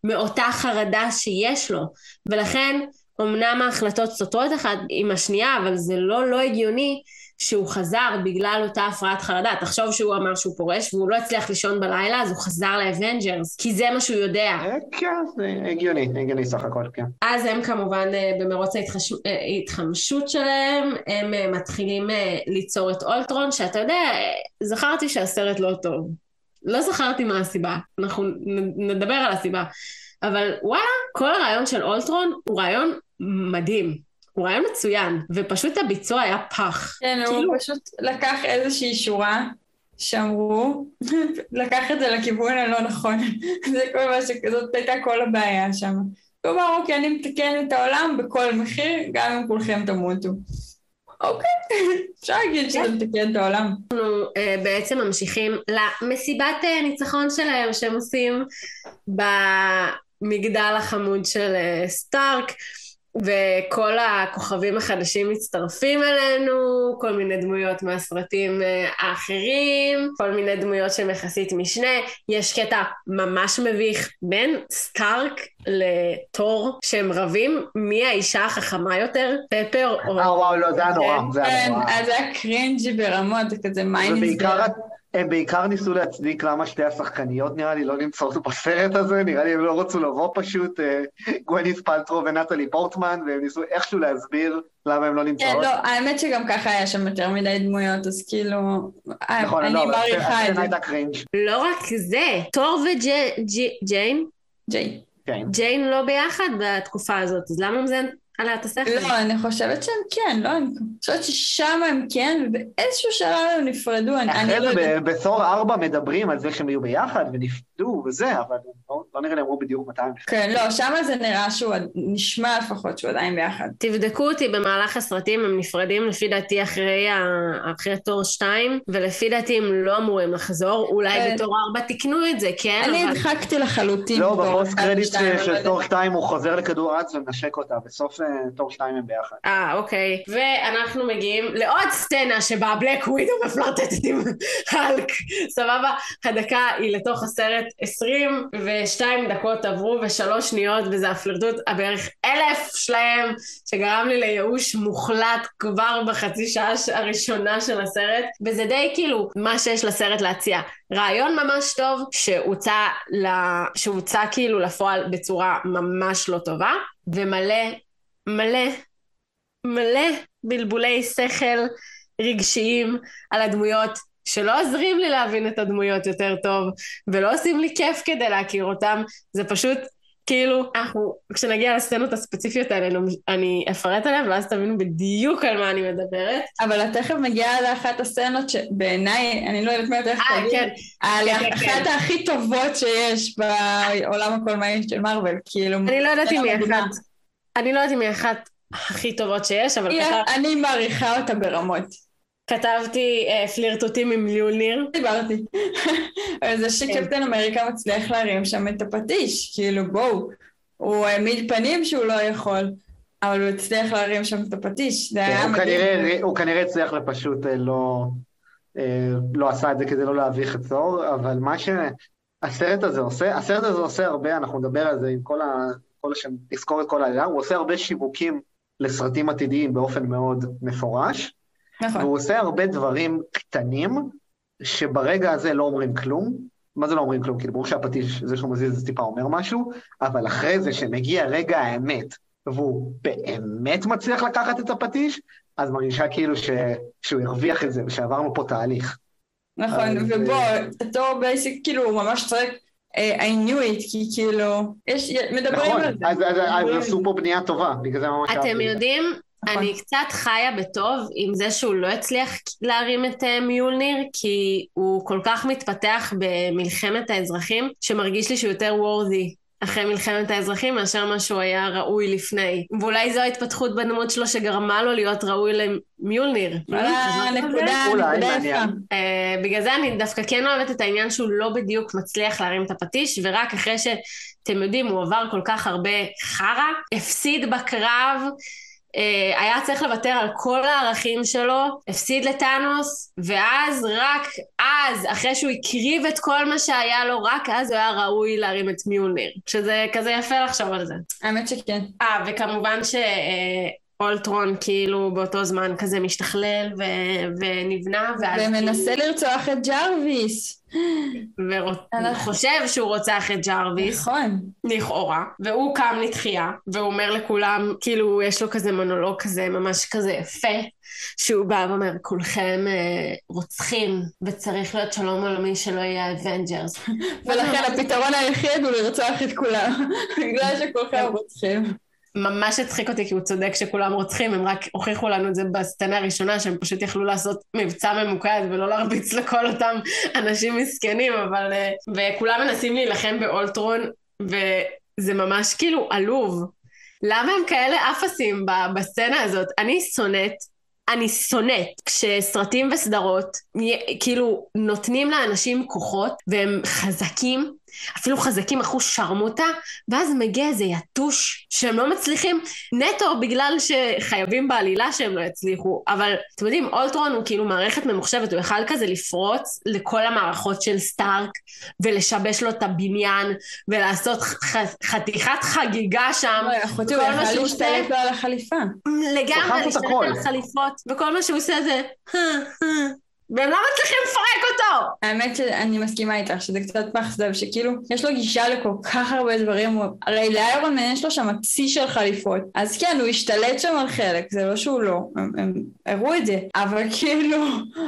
מאותה חרדה שיש לו, ולכן אמנם ההחלטות סותרות אחת עם השנייה, אבל זה לא לא הגיוני שהוא חזר בגלל אותה הפרעת חרדה. תחשוב שהוא אמר שהוא פורש והוא לא הצליח לישון בלילה, אז הוא חזר ל Avengers, כי זה מה שהוא יודע. אה, כן, זה הגיוני, הגיוני סך הכל, כן. אז הם כמובן אה, במרוץ ההתחמשות שלהם, הם מתחילים ליצור את אולטרון, שאתה יודע, זכרתי שהסרט לא טוב. לא זכרתי מה הסיבה, אנחנו נדבר על הסיבה. אבל וואלה, כל הרעיון של אולטרון הוא רעיון מדהים. הוא רעיון מצוין, ופשוט הביצוע היה פח. כן, כאילו... הוא פשוט לקח איזושהי שורה שאמרו, לקח את זה לכיוון הלא נכון. זה כל מה שכזאת הייתה כל הבעיה שם. כלומר, אוקיי, אני מתקן את העולם בכל מחיר, גם אם כולכם תמותו. אוקיי, אפשר להגיד שזה מתקן את העולם. אנחנו uh, בעצם ממשיכים למסיבת uh, ניצחון שלהם שהם עושים במגדל החמוד של uh, סטארק. וכל הכוכבים החדשים מצטרפים אלינו, כל מיני דמויות מהסרטים אה, האחרים, כל מיני דמויות שהם יחסית משנה. יש קטע ממש מביך בין סטארק לתור שהם רבים מי האישה החכמה יותר, פפר או... אה וואו, לא, זה היה נורא, זה היה כן, נורא. אז זה היה cringy ברמות, זה כזה mind. הם בעיקר ניסו להצדיק למה שתי השחקניות נראה לי לא נמצאות בסרט הזה, נראה לי הם לא רצו לבוא פשוט, אה, גווינת' פאלטרו ונטלי פורטמן, והם ניסו איכשהו להסביר למה הם לא נמצאות. כן, לא, האמת שגם ככה היה שם יותר מדי דמויות, אז כאילו, נכון, אני לא, מעריכה את הסצנה זה. הייתה קרינג'. לא רק זה, תור וג'יין, ג'יי. כן. ג'יין לא ביחד בתקופה הזאת, אז למה זה את השכל? לא, אני חושבת שהם כן, לא, אני חושבת ששם הם כן, ובאיזשהו שלב הם נפרדו, אני אני אחרי לא זה יודעת. ב- בתור ארבע מדברים על זה שהם יהיו ביחד ונפרדו וזה, אבל לא- לא נראה לי אמרו בדיוק מתי הם נפרדו. כן, לא, שם זה נראה שהוא, נשמע לפחות שהוא עדיין ביחד. תבדקו אותי במהלך הסרטים, הם נפרדים לפי דעתי אחרי, ה... אחרי תור 2, ולפי דעתי הם לא אמורים לחזור, אולי כן. בתור 4 תיקנו את זה, כן? אני אבל... הדחקתי לחלוטין. לא, בפוסט קרדיט לא של. תור 2 הוא חוזר לכדור הארץ ומנשק אותה, בסוף אה, תור 2 הם ביחד. אה, אוקיי. ואנחנו מגיעים לעוד סצנה שבה בלק ווידו מפלרטטת עם האלק. סבבה? הדקה היא לתוך הסרט 22 דקות עברו ושלוש שניות, וזה הפלרטוט הבערך אלף שלהם, שגרם לי לייאוש מוחלט כבר בחצי שעה הראשונה של הסרט, וזה די כאילו מה שיש לסרט להציע. רעיון ממש טוב שהוצע, ל... שהוצע כאילו לפועל בצורה ממש לא טובה, ומלא מלא מלא בלבולי שכל רגשיים על הדמויות שלא עוזרים לי להבין את הדמויות יותר טוב ולא עושים לי כיף כדי להכיר אותם זה פשוט כאילו אנחנו כשנגיע לסצנות הספציפיות האלה אני אפרט עליהן ואז תבינו בדיוק על מה אני מדברת אבל את תכף מגיעה לאחת הסצנות שבעיניי, אני לא יודעת מה יותר אה כן על כן, כן, אחת הכי טובות שיש בעולם הקולנועי של מארוול, כאילו... אני לא יודעת אם היא. אחת אני לא יודעת אם היא אחת הכי טובות שיש אבל כתב, אני מעריכה אותה ברמות. כתבתי אה, פלירטוטים עם ליולניר דיברתי. זה כן. שקפטן אמריקה מצליח להרים שם את הפטיש, כאילו בואו, הוא העמיד פנים שהוא לא יכול, אבל הוא הצליח להרים שם את הפטיש, זה היה הוא מדהים. כנראה- הוא כנראה הצליח ופשוט אה, לא, אה, לא עשה את זה כדי לא להביך את צור, אבל מה שהסרט הזה עושה, הסרט הזה עושה הרבה, אנחנו נדבר על זה עם כל ה... כל השם, נזכור את כל העלילה, הוא עושה הרבה שיווקים לסרטים עתידיים באופן מאוד מפורש, נכון. והוא עושה הרבה דברים קטנים, שברגע הזה לא אומרים כלום. מה זה לא אומרים כלום? כאילו, ברור שהפטיש, זה שהוא מזיז את זה טיפה אומר משהו, אבל אחרי זה, שמגיע רגע האמת, והוא באמת מצליח לקחת את הפטיש, אז מרגישה כאילו ש... שהוא הרוויח את זה, ושעברנו פה תהליך. נכון, אז, ובוא, אה, בתור בייסיק, כאילו, הוא ממש צועק, אה, I knew it, כי כאילו, יש, מדברים נכון, על זה. אז- אז- אז מדברים- עשו פה בנייה טובה, בגלל זה ממש. אתם יודעים, נכון. אני קצת חיה בטוב עם זה שהוא לא הצליח להרים את אה, מיולניר, כי הוא כל כך מתפתח במלחמת האזרחים, שמרגיש לי שהוא יותר וורדי. אחרי מלחמת האזרחים מאשר מה שהוא היה ראוי לפני. ואולי זו ההתפתחות בדמות שלו שגרמה לו להיות ראוי למיולניר. על זה? נקודה. יפה. בגלל זה אני דווקא כן אוהבת את העניין שהוא לא בדיוק מצליח להרים את הפטיש, ורק אחרי שאתם יודעים, הוא עבר כל כך הרבה חרא, הפסיד בקרב, היה צריך לוותר על כל הערכים שלו, הפסיד לטאנוס, ואז רק אז, אחרי שהוא הקריב את כל מה שהיה לו, רק אז הוא היה ראוי להרים את מיולניר. שזה כזה יפה לחשוב על זה. האמת שכן. אה, וכמובן ש... אולטרון כאילו באותו זמן כזה משתכלל ו- ונבנה ואז ומנסה לרצוח את ג'רוויס. וחושב שהוא רוצח את ג'רוויס, נכון. לכאורה, והוא קם לתחייה, והוא אומר לכולם, כאילו יש לו כזה מונולוג כזה ממש כזה יפה, שהוא בא ואומר, כולכם אה, רוצחים, וצריך להיות שלום עולמי שלא יהיה Avengers. ולכן הפתרון היחיד הוא לרצוח את כולם. בגלל שכולכם רוצחים. ממש הצחיק אותי כי הוא צודק שכולם רוצחים, הם רק הוכיחו לנו את זה בסצנה הראשונה, שהם פשוט יכלו לעשות מבצע ממוקד ולא להרביץ לכל אותם אנשים מסכנים, אבל... אה, וכולם מנסים להילחם באולטרון, וזה ממש כאילו עלוב. למה הם כאלה אפסים בסצנה הזאת? אני שונאת, אני שונאת כשסרטים וסדרות כאילו נותנים לאנשים כוחות והם חזקים, אפילו חזקים אחוז שרמוטה, ואז מגיע איזה יתוש שהם לא מצליחים נטו בגלל שחייבים בעלילה שהם לא יצליחו, אבל אתם יודעים, אולטרון הוא כאילו מערכת ממוחשבת, הוא יכל כזה לפרוץ לכל המערכות של סטארק ולשבש לו את הבניין ולעשות ח- חתיכת חגיגה שם. אוי, אחותי, הוא יכל להשתלט לו על החליפה. לגמרי, להשתלט. על חליפות, וכל מה שהוא עושה זה... והם לא מצליחים לפרק אותו! האמת שאני מסכימה איתך, שזה קצת מאכזב, שכאילו, יש לו גישה לכל כך הרבה דברים, הוא- הרי לאיירון מן יש לו שם צי של חליפות, אז כן, הוא השתלט שם על חלק, זה לא שהוא לא, הם, הם הראו את זה, אבל כאילו,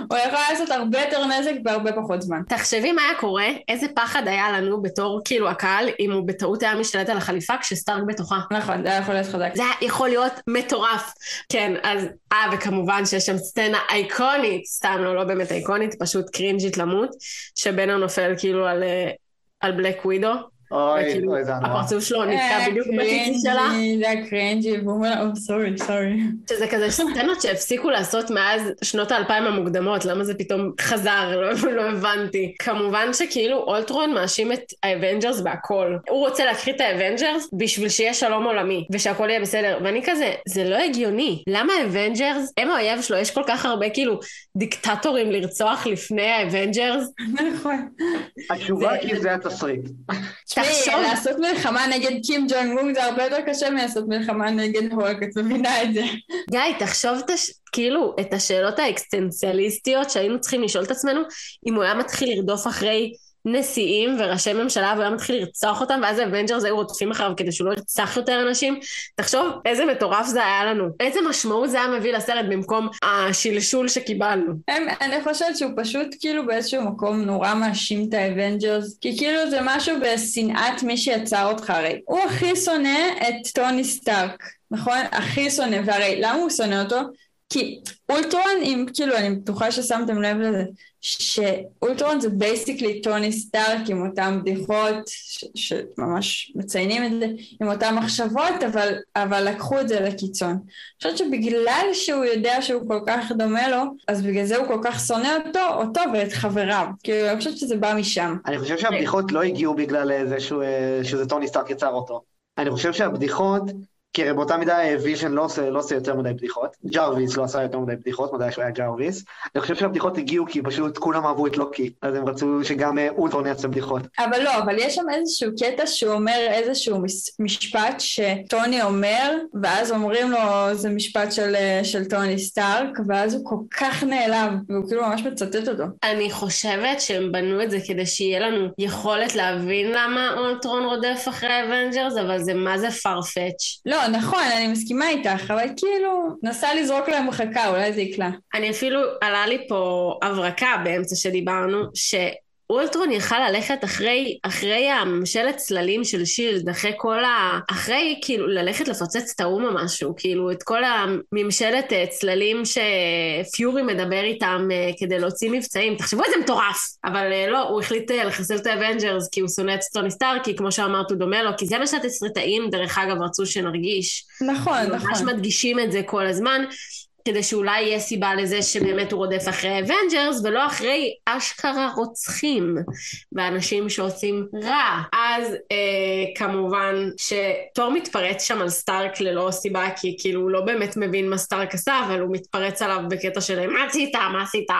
הוא יכול לעשות הרבה יותר נזק בהרבה פחות זמן. תחשבי מה היה קורה, איזה פחד היה לנו בתור כאילו הקהל, אם הוא בטעות היה משתלט על החליפה כשסטארק בתוכה. נכון, זה היה יכול להיות חזק. זה היה יכול להיות מטורף. כן, אז... אה, וכמובן שיש שם סצנה אייקונית, סתם לא, לא באמת אייקונית, פשוט קרינג'ית למות, שבנר נופל כאילו על, אה, על בלק ווידו, אוי, וכאילו אוי, זה היה נורא. הפרצוף שלו אה, נתקע בדיוק בציצי שלה. זה היה קרינג'י, והוא אומר, או סורי, סורי. שזה כזה סצנות שהפסיקו לעשות מאז שנות האלפיים המוקדמות, למה זה פתאום חזר? לא, לא הבנתי. כמובן שכאילו אולטרון מאשים את ה Avengers בהכל. הוא רוצה להקריא את ה Avengers בשביל שיהיה שלום עולמי, ושהכל יהיה בסדר. ואני כזה, זה לא הגיוני. למה ה Avengers, הם האויב שלו, יש כל כך הרבה כאילו דיקטטורים לרצוח לפני ה Avengers? נכון. התשובה זה- כי זה התסריט. תחשוב. לעשות מלחמה נגד קים ג'ונג מונג זה הרבה יותר קשה מלעשות מלחמה נגד הולק, את מבינה את זה. גיא, תחשוב את הש... כאילו את השאלות האקסטנציאליסטיות שהיינו צריכים לשאול את עצמנו, אם הוא היה מתחיל לרדוף אחרי נשיאים וראשי ממשלה והוא היה מתחיל לרצוח אותם, ואז ה Avengers היו רודפים אחריו כדי שהוא לא ירצח יותר אנשים. תחשוב איזה מטורף זה היה לנו. איזה משמעות זה היה מביא לסרט במקום השלשול שקיבלנו. הם, אני חושבת שהוא פשוט כאילו באיזשהו מקום נורא מאשים את ה Avengers, כי כאילו זה משהו בשנאת מי שיצר אותך הרי. הוא הכי שונא את טוני סטארק, נכון? הכי שונא, והרי למה הוא שונא אותו? כי אולטרון, אם כאילו, אני בטוחה ששמתם לב לזה, שאולטרון זה basically טוני סטארק עם אותן בדיחות, ש- שממש מציינים את זה, עם אותן מחשבות, אבל, אבל לקחו את זה לקיצון. אני חושבת שבגלל שהוא יודע שהוא כל כך דומה לו, אז בגלל זה הוא כל כך שונא אותו, אותו ואת חבריו. כאילו, אני חושבת שזה בא משם. אני חושב שהבדיחות לא הגיעו בגלל זה שהוא, אה, שזה טוני סטארק יצר אותו. אני חושב שהבדיחות, כי הרי באותה מידה אה, ויז'ן לא עושה, לא עושה יותר מדי בדיחות. ג'רוויס לא עשה יותר מדי בדיחות, מתי שהוא היה ג'רוויס. אני חושב שהבדיחות הגיעו כי פשוט כולם אהבו את לוקי, אז הם רצו שגם אה, אולטרון יעשה בדיחות. אבל לא, אבל יש שם איזשהו קטע שהוא אומר איזשהו משפט שטוני אומר, ואז אומרים לו זה משפט של, אה, של טוני סטארק, ואז הוא כל כך נעלב, והוא כאילו ממש מצטט אותו. אני חושבת שהם בנו את זה כדי שיהיה לנו יכולת להבין למה אולטרון רודף אחרי ה Avengers, אבל זה מה זה farfetched. לא, לא, נכון, אני מסכימה איתך, אבל כאילו, נסה לזרוק להם חכה, אולי זה יקלע. אני אפילו, עלה לי פה הברקה באמצע שדיברנו, ש... אולטרון יכל ללכת אחרי, אחרי הממשלת צללים של SHIELD, אחרי כל ה... אחרי, כאילו, ללכת לפוצץ את האו"ם או משהו, כאילו, את כל הממשלת אה, צללים שפיורי מדבר איתם אה, כדי להוציא מבצעים. תחשבו איזה מטורף! אבל אה, לא, הוא החליט לחסל את ה Avengers כי הוא שונא את טוני סטארק, כמו שאמרת, הוא דומה לו, כי זה מה שהתסריטאים, דרך אגב, רצו שנרגיש. נכון, נכון. ממש מדגישים את זה כל הזמן. כדי שאולי יהיה סיבה לזה שבאמת הוא רודף אחרי Avengers ולא אחרי אשכרה רוצחים ואנשים שעושים רע. אז אה, כמובן שתור מתפרץ שם על סטארק ללא סיבה כי כאילו הוא לא באמת מבין מה סטארק עשה אבל הוא מתפרץ עליו בקטע של מה עשית? מה עשית?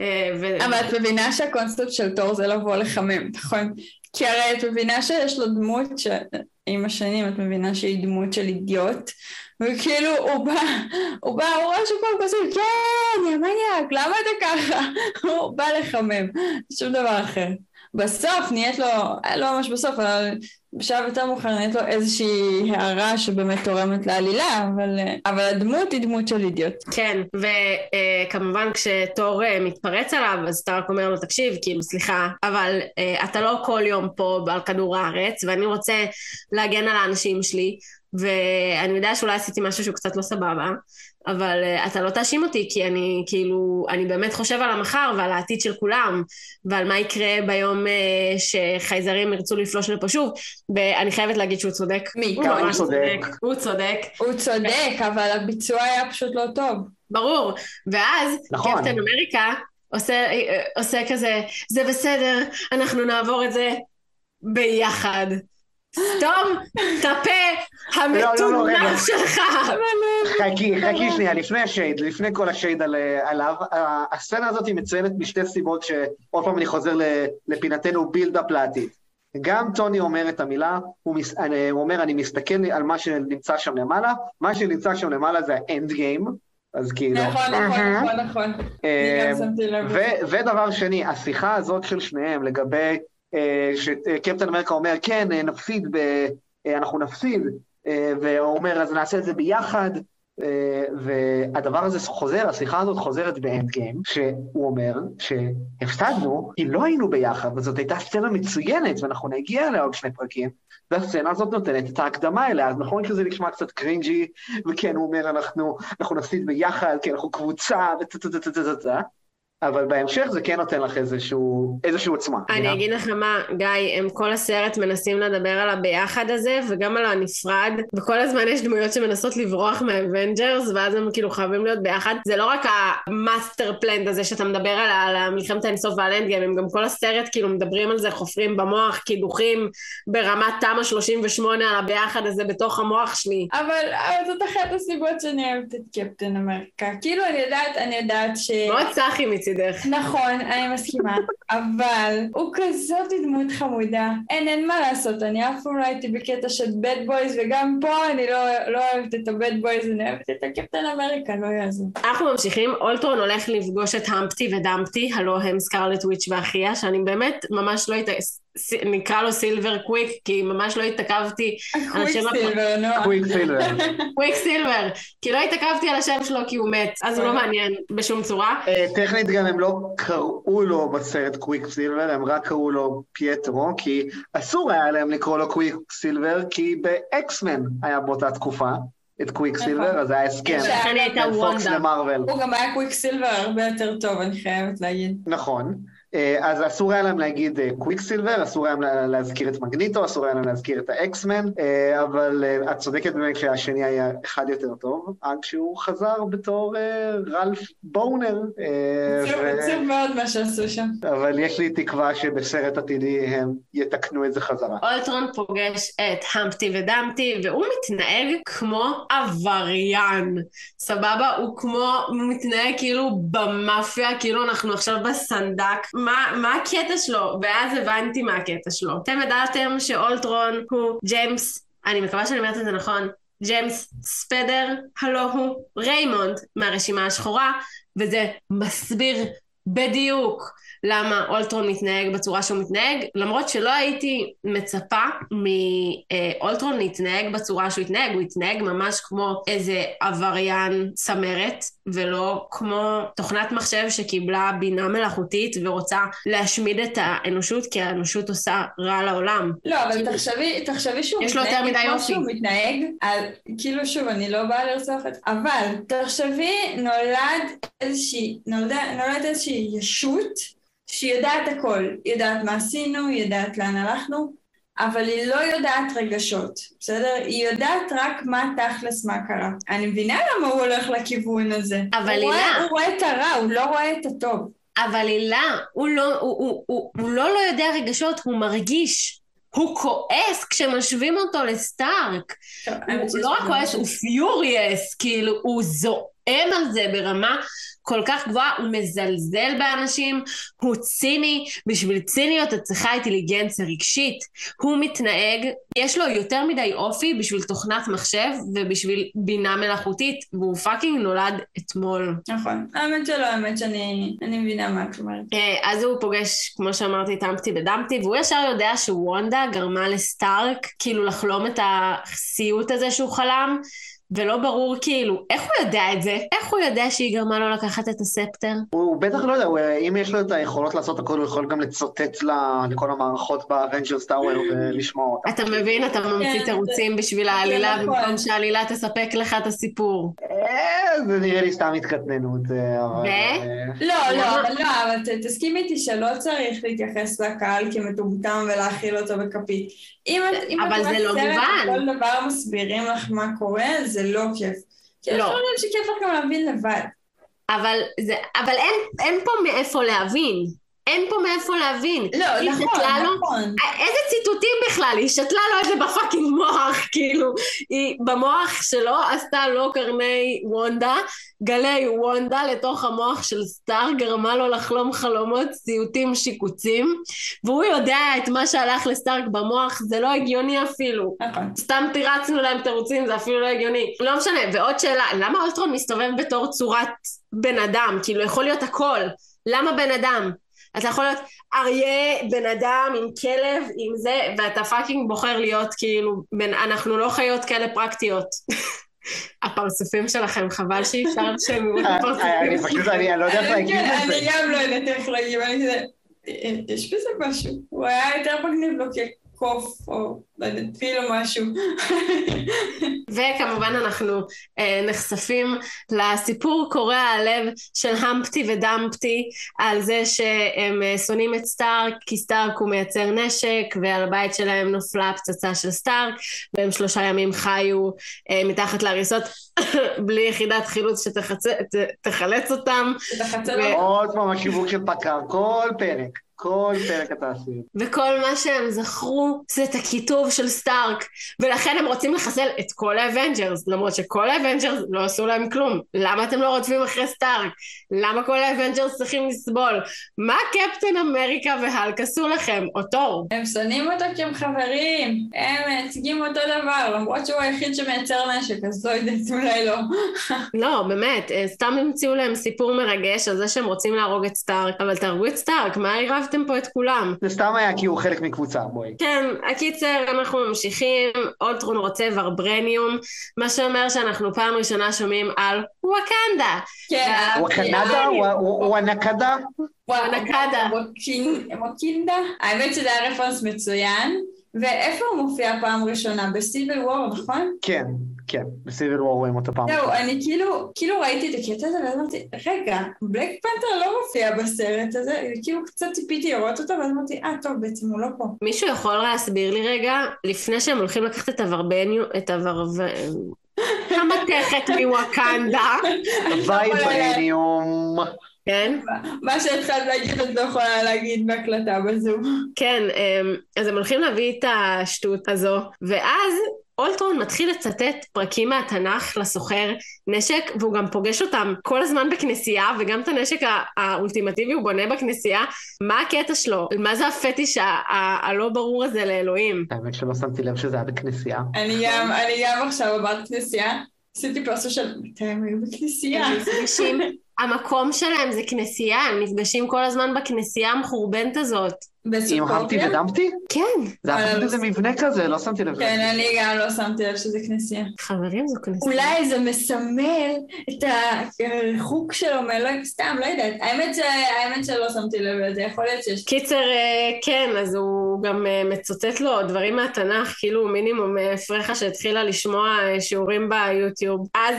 אה, ו... אבל את מבינה שהקונספט של תור זה לבוא לחמם, נכון? כי הרי את מבינה שיש לו דמות שעם השנים את מבינה שהיא דמות של אידיוט וכאילו הוא בא, הוא בא, הוא רואה שכל כוסים, כן, יא מניאק, למה אתה ככה? הוא בא לחמם, שום דבר אחר. בסוף נהיית לו, לא ממש בסוף, אבל בשלב יותר מאוחר נהיית לו איזושהי הערה שבאמת תורמת לעלילה, אבל, אבל הדמות היא דמות של אידיוט. כן, וכמובן כשתור אה, מתפרץ עליו, אז אתה רק אומר לו, תקשיב, כאילו, סליחה, אבל אה, אתה לא כל יום פה על כדור הארץ, ואני רוצה להגן על האנשים שלי, ואני יודע שאולי עשיתי משהו שהוא קצת לא סבבה, אבל uh, אתה לא תאשים אותי, כי אני כאילו, אני באמת חושב על המחר ועל העתיד של כולם, ועל מה יקרה ביום uh, שחייזרים ירצו לפלוש לפה שוב, ואני חייבת להגיד שהוא צודק. מי? הוא ממש צודק. הוא צודק. הוא צודק, אבל הביצוע היה פשוט לא טוב. ברור. ואז, נכון. קפטן אמריקה עושה, עושה כזה, זה בסדר, אנחנו נעבור את זה ביחד. סתום את הפה המטונף שלך. חכי, חכי שנייה, לפני השייד, לפני כל השייד עליו, הסצנה הזאת היא מצוינת משתי סיבות שעוד פעם אני חוזר לפינתנו בילדאפ לעתיד. גם טוני אומר את המילה, הוא, מס, הוא אומר, אני מסתכל על מה שנמצא שם למעלה, מה שנמצא שם למעלה זה האנד גיים, אז כאילו... נכון, נכון, נכון, נכון. אני גם שמתי לב. ודבר שני, השיחה הזאת של שניהם לגבי אה, שקפטן אמריקה אומר, כן, אה, נפסיד, ב... אה, אנחנו נפסיד, והוא אומר, אז נעשה את זה ביחד, והדבר הזה חוזר, השיחה הזאת חוזרת באנד גיים, שהוא אומר שהפסדנו כי לא היינו ביחד, וזאת הייתה סצנה מצוינת, ואנחנו נגיע אליה עוד שני פרקים, והסצנה הזאת נותנת את ההקדמה אליה, אז נכון שזה נשמע קצת קרינג'י, וכן, הוא אומר, אנחנו, אנחנו נפסיד ביחד, כי אנחנו קבוצה, וטה-טה-טה-טה-טה, אבל בהמשך זה כן נותן לך איזשהו, איזשהו עוצמה. אני אגיד לך מה, גיא, הם כל הסרט מנסים לדבר על הביחד הזה, וגם על הנפרד, וכל הזמן יש דמויות שמנסות לברוח מה Avengers, ואז הם כאילו חייבים להיות ביחד. זה לא רק ה master plan הזה שאתה מדבר על, על מלחמת האינסוף וה Endgame, הם גם כל הסרט כאילו מדברים על זה, חופרים במוח, קידוחים ברמת תמ"א 38 על הביחד הזה בתוך המוח שלי. אבל, אבל זאת אחת הסיבות שאני אוהבת את קפטן אמריקה. כאילו אני יודעת, אני יודעת ש... מאוד cheesy מצידי. מצידך. נכון, אני מסכימה, אבל הוא כזאת דמות חמודה. אין, אין מה לעשות, אני אף פעם לא הייתי בקטע של bad boys, וגם פה אני לא, לא אוהבת את ה bad boys, אני אוהבת את הקפטן אמריקה, לא יעזור. אנחנו ממשיכים, אולטרון הולך לפגוש את המפטי ודמפטי, הלו הם סקרלט וויץ' ואחיה, שאני באמת ממש לא הייתה... נקרא לו סילבר קוויק, כי ממש לא התעכבתי על השם... קוויק סילבר, נו. קוויק סילבר. קוויק סילבר. כי לא התעכבתי על השם שלו כי הוא מת, אז הוא לא מעניין בשום צורה. אה, טכנית גם הם לא קראו לו בסרט קוויק סילבר, הם רק קראו לו פייטרו, כי אסור היה להם לקרוא לו קוויק סילבר, כי ב X-Men היה באותה תקופה. את קוויק נכון. סילבר, אז היה הסכם בין פוקס למארוול. הוא גם היה קוויק סילבר הרבה יותר טוב, אני חייבת להגיד. נכון. אה, אז אסור היה להם להגיד קוויק אה, סילבר, אסור היה להם להזכיר את מגניטו, אסור היה להם להזכיר את ה X-Men, אה, אבל את צודקת באמת שהשני היה אחד יותר טוב, עד שהוא חזר בתור רלף בונר. עצוב מאוד מה שעשו שם. אבל יש לי תקווה שבסרט עתידי הם יתקנו את זה חזרה. אולטרון פוגש את המפטי ודמפטי, והוא מתנהג כמו עבריין. סבבה? הוא כמו, הוא מתנהג כאילו במאפיה, כאילו אנחנו עכשיו בסנדק. מה, מה הקטע שלו? ואז הבנתי מה הקטע שלו. אתם ידעתם שאולטרון הוא ג'יימס, אני מקווה שאני אומרת את זה נכון, ג'יימס ספדר, הלו הוא ריימונד מהרשימה השחורה, וזה מסביר בדיוק למה אולטרון מתנהג בצורה שהוא מתנהג, למרות שלא הייתי מצפה מאולטרון להתנהג בצורה שהוא התנהג, הוא התנהג ממש כמו איזה עבריין צמרת, ולא כמו תוכנת מחשב שקיבלה בינה מלאכותית ורוצה להשמיד את האנושות, כי האנושות עושה רע לעולם. לא, אבל תחשבי, תחשבי שהוא יש לו יותר מדי כמו. שהוא מתנהג, על, כאילו שוב, אני לא באה לרצוח את... אבל תחשבי, נולד איזושהי, נולדה, נולד איזושהי ישות שהיא יודעת הכל. היא יודעת מה עשינו, היא יודעת לאן הלכנו, אבל היא לא יודעת רגשות, בסדר? היא יודעת רק מה תכלס מה קרה. אני מבינה למה הוא הולך לכיוון הזה. אבל הוא רואה, הילה- הוא רואה את הרע, הוא לא רואה את הטוב. אבל הילה, הוא לא, הוא, הוא, הוא, הוא לא לא יודע רגשות, הוא מרגיש. הוא כועס כשמשווים אותו לסטארק. טוב, הוא לא רק כועס. הוא furious, כאילו, הוא זועם על זה ברמה כל כך גבוהה, הוא מזלזל באנשים, הוא ציני, בשביל ציניות את צריכה אינטליגנציה רגשית. הוא מתנהג, יש לו יותר מדי אופי בשביל תוכנת מחשב ובשביל בינה מלאכותית, והוא fucking נולד אתמול. נכון. האמת שלא, האמת שאני אני מבינה מה את אומרת. אה, אז הוא פוגש, כמו שאמרתי, את המפטי ודמפטי, והוא ישר יודע שוונדה גרמה לסטארק כאילו לחלום את הסיוט הזה שהוא חלם, ולא ברור כאילו, איך הוא יודע את זה? איך הוא יודע שהיא גרמה לו לקחת את ה scepter? הוא בטח לא יודע, הוא, אם יש לו את היכולות לעשות הכל, הוא יכול גם לצותת ל- לכל המערכות ב Avengers Tower ולשמוע אותם. אתה מבין? אתה ממציא כן, תירוצים בשביל העלילה, נכון. במקום שהעלילה תספק לך את הסיפור. אה, זה נראה לי סתם התקטננות, אה, אבל... אה, לא, לא, למה? אבל לא, אבל תסכים איתי שלא צריך להתייחס לקהל כמטומטם ולהאכיל אותו בכפית. אם את אבל זה לא מובן. וכל דבר מסבירים לך מה קורה, זה לא כיף. כי יש. דברים שכיף לך גם להבין לבד. אבל, זה, אבל אין, אין פה מאיפה להבין. אין פה מאיפה להבין. לא, נכון, שתלה לו- נכון. איזה ציתותים בכלל? היא שתלה לו את זה ב fucking מוח, כאילו. היא במוח שלו עשתה לו קרני וונדה, גלי וונדה לתוך המוח של סטארק, גרמה לו לחלום חלומות, סיוטים, שיקוצים, והוא יודע את מה שהלך לסטארק במוח, זה לא הגיוני אפילו. נכון. סתם תירצנו להם תירוצים, זה אפילו לא הגיוני. לא משנה, ועוד שאלה, למה אולטרון מסתובב בתור צורת בן אדם? כאילו, יכול להיות הכל. למה בן אדם? אתה יכול להיות אריה, בן אדם, עם כלב, עם זה, ואתה fucking בוחר להיות כאילו, בן, אנחנו לא חיות כאלה פרקטיות. הפרצופים שלכם, חבל שאי אפשר שהם יהיו אה, אה, פרצופים. אני פשוט, אני אני לא יודע איך להגיד כן, את זה. אני גם לא יודעת איך להגיד, אה, יש בזה משהו. הוא היה יותר מגניב לו כקוף, או לא יודעת, פיל או משהו. וכמובן אנחנו אה, נחשפים לסיפור קורע הלב של המפטי ודמפטי על זה שהם אה, שונאים את סטארק כי סטארק הוא מייצר נשק ועל הבית שלהם נופלה פצצה של סטארק והם שלושה ימים חיו אה, מתחת להריסות בלי יחידת חילוץ שתחלץ אותם. עוד פעם השיווק של פקר, כל פרק, כל פרק אתה עשוי. וכל מה שהם זכרו זה את של סטארק ולכן הם רוצים לחסל את כל ה Avengers למרות שכל ה Avengers לא עשו להם כלום למה אתם לא רודפים אחרי סטארק? למה כל ה Avengers צריכים לסבול? מה קפטן אמריקה והלק עשו לכם? או תור? הם שונאים אותו כי הם חברים, הם מייצגים אותו דבר, למרות שהוא היחיד שמייצר נשק, אז לא יודעת, אולי לא. לא, באמת, אה, סתם המציאו להם סיפור מרגש על זה שהם רוצים להרוג את סטארק, אבל תהרגו את סטארק, מה עירבתם פה את כולם? זה סתם היה כי הוא חלק מקבוצה, בואי. כן, הקיצר, אנחנו ממשיכים, אולטרון רוצה ויברניום, מה שאומר שאנחנו פעם ראשונה שומעים על וואקנדה. כן, הוא הוא הנקדה? וואנקדה. וואקנדה. האמת שזה היה רפרנס מצוין. ואיפה הוא מופיע פעם ראשונה? ב Civil War, נכון? כן, כן, ב Civil War רואים אותו פעם. זהו, אני כאילו, כאילו ראיתי את הקטע הזה ואז אמרתי, רגע, Black Panther לא מופיע בסרט הזה, כאילו קצת ציפיתי לראות אותו ואז אמרתי, אה טוב, בעצם הוא לא פה. מישהו יכול להסביר לי רגע, לפני שהם הולכים לקחת את הוורבניום, את הוורב... המתכת מוואקנדה, vibranium. כן? מה שהתחלת להגיד את לא יכולה להגיד בהקלטה בזום. כן, אמ, אז הם הולכים להביא את השטות הזו, ואז אולטרון מתחיל לצטט פרקים מהתנ"ך לסוחר נשק, והוא גם פוגש אותם כל הזמן בכנסייה, וגם את הנשק הא- האולטימטיבי הוא בונה בכנסייה. מה הקטע שלו? מה זה הפטיש הלא ברור הזה לאלוהים? האמת שלא שמתי לב שזה היה בכנסייה. אני גם, אני גם עכשיו עברת כנסייה, עשיתי פרסה של מתי הם היו בכנסייה. המקום שלהם זה כנסייה, הם נפגשים כל הזמן בכנסייה המחורבנת הזאת. עם Humpty ו Dumpty? כן. זה היה פשוט איזה מבנה כזה, לא שמתי לב. כן, אני גם לא שמתי לב שזה כנסייה. חברים, זו כנסייה. אולי זה מסמל את הריחוק שלו מאלוהים, סתם, לא יודעת. האמת, שלא שמתי לב לזה, יכול להיות שיש... קיצר, אה, כן, אז הוא גם אה, מצטט לו דברים מהתנ"ך, כאילו מינימום אה, פרחה שהתחילה לשמוע שיעורים ביוטיוב. אז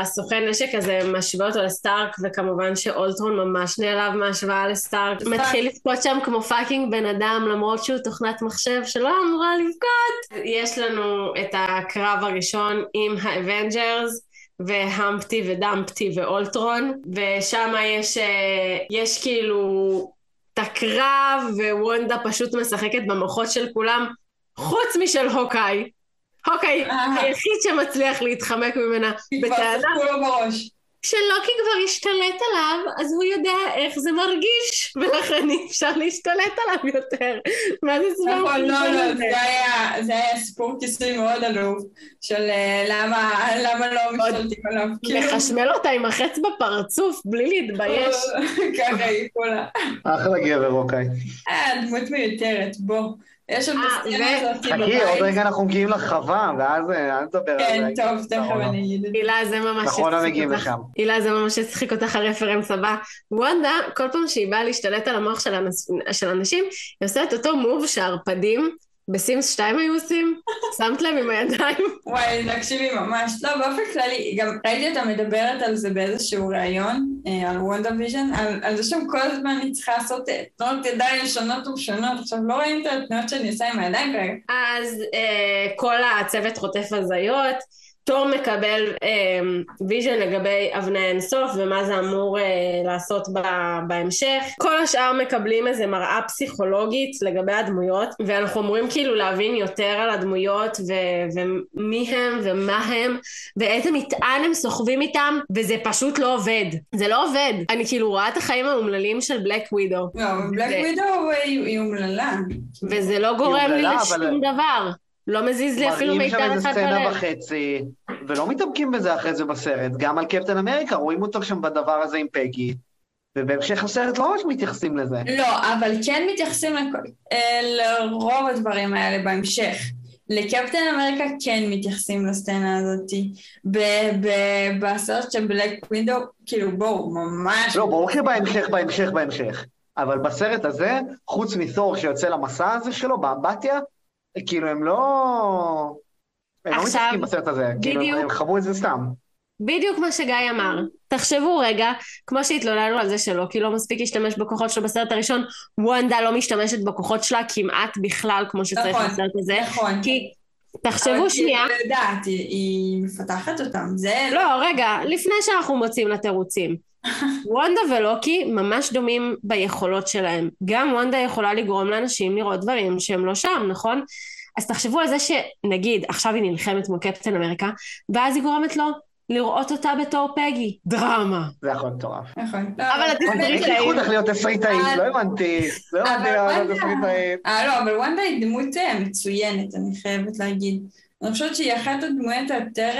הסוכן נשק הזה משווה אותו לסטארק, וכמובן שאולטרון ממש נעלב מהשוואה לסטארק. מתחיל לבכות שם כמו fucking בן אדם, למרות שהוא תוכנת מחשב שלא אמורה לבכות. יש לנו את הקרב הראשון עם ה Avengers. והמפטי ודמפטי ואולטרון, ושם יש, אה, יש כאילו את הקרב, ווונדה פשוט משחקת במוחות של כולם, חוץ משל הוקאי. הוקאי אה. היחיד שמצליח להתחמק ממנה בטענה. כבר לו בראש. כשלוקי כבר השתלט עליו, אז הוא יודע איך זה מרגיש, ולכן אי אפשר להשתלט עליו יותר. מה זה סיפור? נכון, לא, לא, זה היה, זה היה סיפור כיסוי מאוד עלוב, של אה, למה, למה לא משתלטים עליו. כאילו, לחשמל אותה עם החץ בפרצוף, בלי להתבייש. ככה היא כולה. אחלה גבר, אוקיי. אה, דמות מיותרת, בוא. יש עוד אה, בסצנה ו- הזאת חכי, עוד רגע אנחנו מגיעים לחווה, ואז אה, אל נדבר על כן, זה. טוב, תכף אני אגיד את זה. הילה זה ממש אנחנו לא הצחיק מגיעים אותך. לשם. הילה זה ממש הצחיק אותך הרפרנס הבא. וונדה, כל פעם שהיא באה להשתלט על המוח. של אנשים, היא עושה את אותו move שהערפדים ב Sims 2 היו עושים. שמת להם עם הידיים. וואי, תקשיבי ממש. לא, באופן כללי, גם ראיתי אותה מדברת על זה באיזשהו ראיון, אה, על WandaVision, על, על זה שם כל הזמן היא צריכה לעשות אה, תנועות ידיים שונות ומשונות. עכשיו, לא ראיתם את התנועות שאני עושה עם הידיים כרגע. אז אה, כל הצוות חוטף הזיות. תור מקבל אה, vision לגבי אבני אינסוף ומה זה אמור אה, לעשות ב- בהמשך. כל השאר מקבלים איזה מראה פסיכולוגית לגבי הדמויות ואנחנו אמורים כאילו להבין יותר על הדמויות ו- ומי הם ומה הם ואיזה מטען הם סוחבים איתם וזה פשוט לא עובד. זה לא עובד. אני כאילו רואה את החיים האומללים של בלק ווידו לא, בלק ווידו היא אומללה. וזה לא גורם לי לשום אבל- דבר. לא מזיז לי אפילו מראים שם מיתר איזה אחד סצנה בלב. וחצי, ולא מתעמקים בזה אחרי זה בסרט. גם על קפטן אמריקה, רואים אותו שם בדבר הזה עם פגי, ובהמשך הסרט לא ממש מתייחסים לזה. לא, אבל כן מתייחסים אה, לרוב הדברים האלה בהמשך. לקפטן אמריקה כן מתייחסים לסצנה הזאתי. בסרט של בלק ווינדו, כאילו בואו, ממש... לא, ברור שבהמשך, בהמשך, בהמשך. אבל בסרט הזה, חוץ מתור שיוצא למסע הזה שלו, באמבטיה, כאילו הם לא... הם לא עכשיו, מתעסקים בסרט הזה, כאילו הם- חוו את זה סתם. בדיוק מה שגיא אמר. תחשבו רגע, כמו שהתלוננו על זה שלא, כי לא מספיק להשתמש בכוחות שלו בסרט הראשון, וונדה לא משתמשת בכוחות שלה כמעט בכלל כמו שצריך נכון, בסרט הזה. נכון. כי אבל תחשבו שנייה, לא יודעת, היא- היא מפתחת אותם. זה... לא רגע, לפני שאנחנו מוצאים לתירוצים. וונדה ולוקי ממש דומים ביכולות שלהם. גם וונדה יכולה לגרום לאנשים לראות דברים שהם לא שם, נכון? אז תחשבו על זה שנגיד עכשיו היא נלחמת מול קפטן אמריקה, ואז היא גורמת לו לראות אותה בתור פגי. דרמה. זה יכול להיות מטורף. נכון. לא, אבל לי ייחוד איך להיות תסריטאית, לא הבנתי. לא הבנתי להיות תסריטאית. אה, לא, אבל וונדה היא דמות אה, מצוינת, אני חייבת להגיד. אני חושבת שהיא אחת הדמויות היותר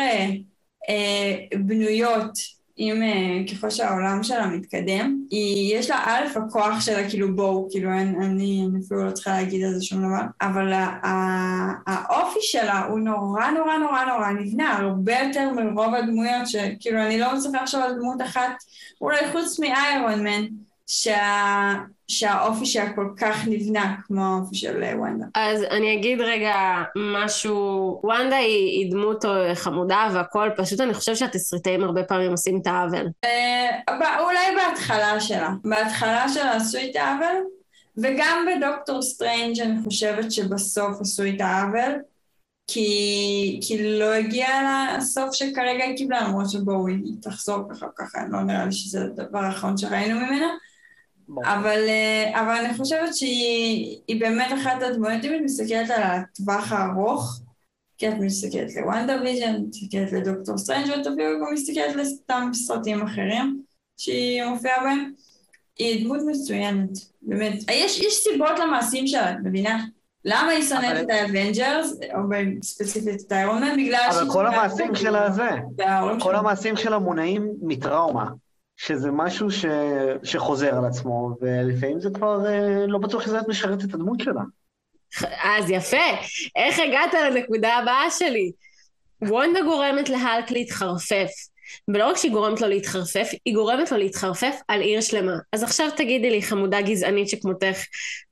אה, בנויות, אם אה, ככל שהעולם שלה מתקדם. היא, יש לה א', הכוח שלה, כאילו בואו, כאילו אני, אני אני אפילו לא צריכה להגיד על זה שום דבר, אבל ה- ה- האופי שלה הוא נורא נורא נורא נורא נבנה, הרבה יותר מרוב הדמויות, שכאילו אני לא מצליחה לחשוב על דמות אחת, אולי חוץ מ Iron Man, שה... שהאופי שלה כל כך נבנה כמו האופי של אה, וונדה. אז אני אגיד רגע משהו, וונדה היא, היא דמות אה, חמודה והכל, פשוט אני חושבת שהתסריטאים הרבה פעמים עושים את העוול. אה, אולי בהתחלה שלה. בהתחלה שלה עשו את העוול, וגם בדוקטור סטרנג' אני חושבת שבסוף עשו את העוול, כי, כי לא הגיע לסוף שכרגע היא קיבלה, למרות שבואו היא תחזור ככה ככה, לא נראה לי שזה הדבר האחרון שראינו ממנה. אבל, אה, אבל אני חושבת שהיא היא באמת אחת הדמויות, אם את מסתכלת על הטווח הארוך, כי את מסתכלת ל WandaVision, מסתכלת ל Doctor Strange ואת אפילו גם מסתכלת לסתם סרטים אחרים שהיא מופיעה בהם, היא דמות מצוינת, באמת. יש, יש סיבות למעשים שלה, את מבינה? למה היא שונאת אבל- את ה Avengers, או ספציפית את Iron Man? בגלל אבל שהיא כל שונאת המעשים. שלה זה, כל. המעשים שלה מונעים מטראומה. שזה משהו ש... שחוזר על עצמו, ולפעמים זה כבר אה, לא בטוח שזה משרת את הדמות שלה. אז יפה, איך הגעת לנקודה הבאה שלי? וונדה גורמת ל Hulk להתחרפף. ולא רק שהיא גורמת לו להתחרפף, היא גורמת לו להתחרפף על עיר שלמה. אז עכשיו תגידי לי, חמודה גזענית שכמותך,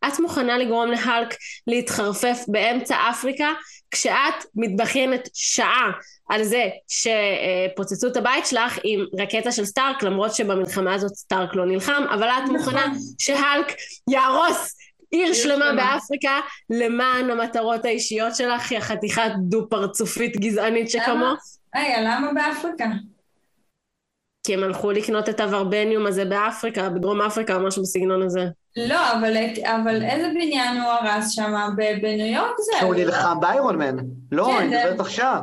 את מוכנה לגרום להלק להתחרפף באמצע אפריקה, כשאת מתבכיינת שעה על זה שפוצצו את הבית שלך עם רקטה של סטארק, למרות שבמלחמה הזאת סטארק לא נלחם, אבל את מוכנה נכון. שהלק יהרוס עיר שלמה באפריקה למען המטרות האישיות שלך, היא החתיכת דו-פרצופית גזענית שכמו. רגע, למה באפריקה? כי הם הלכו לקנות את הוורבניום הזה באפריקה, בדרום אפריקה או משהו בסגנון הזה. לא, אבל, אבל איזה בניין הוא הרס שם? בניו יורק זה? שהוא נלחם באיירון מן. לא, כן, אני מדברת עכשיו.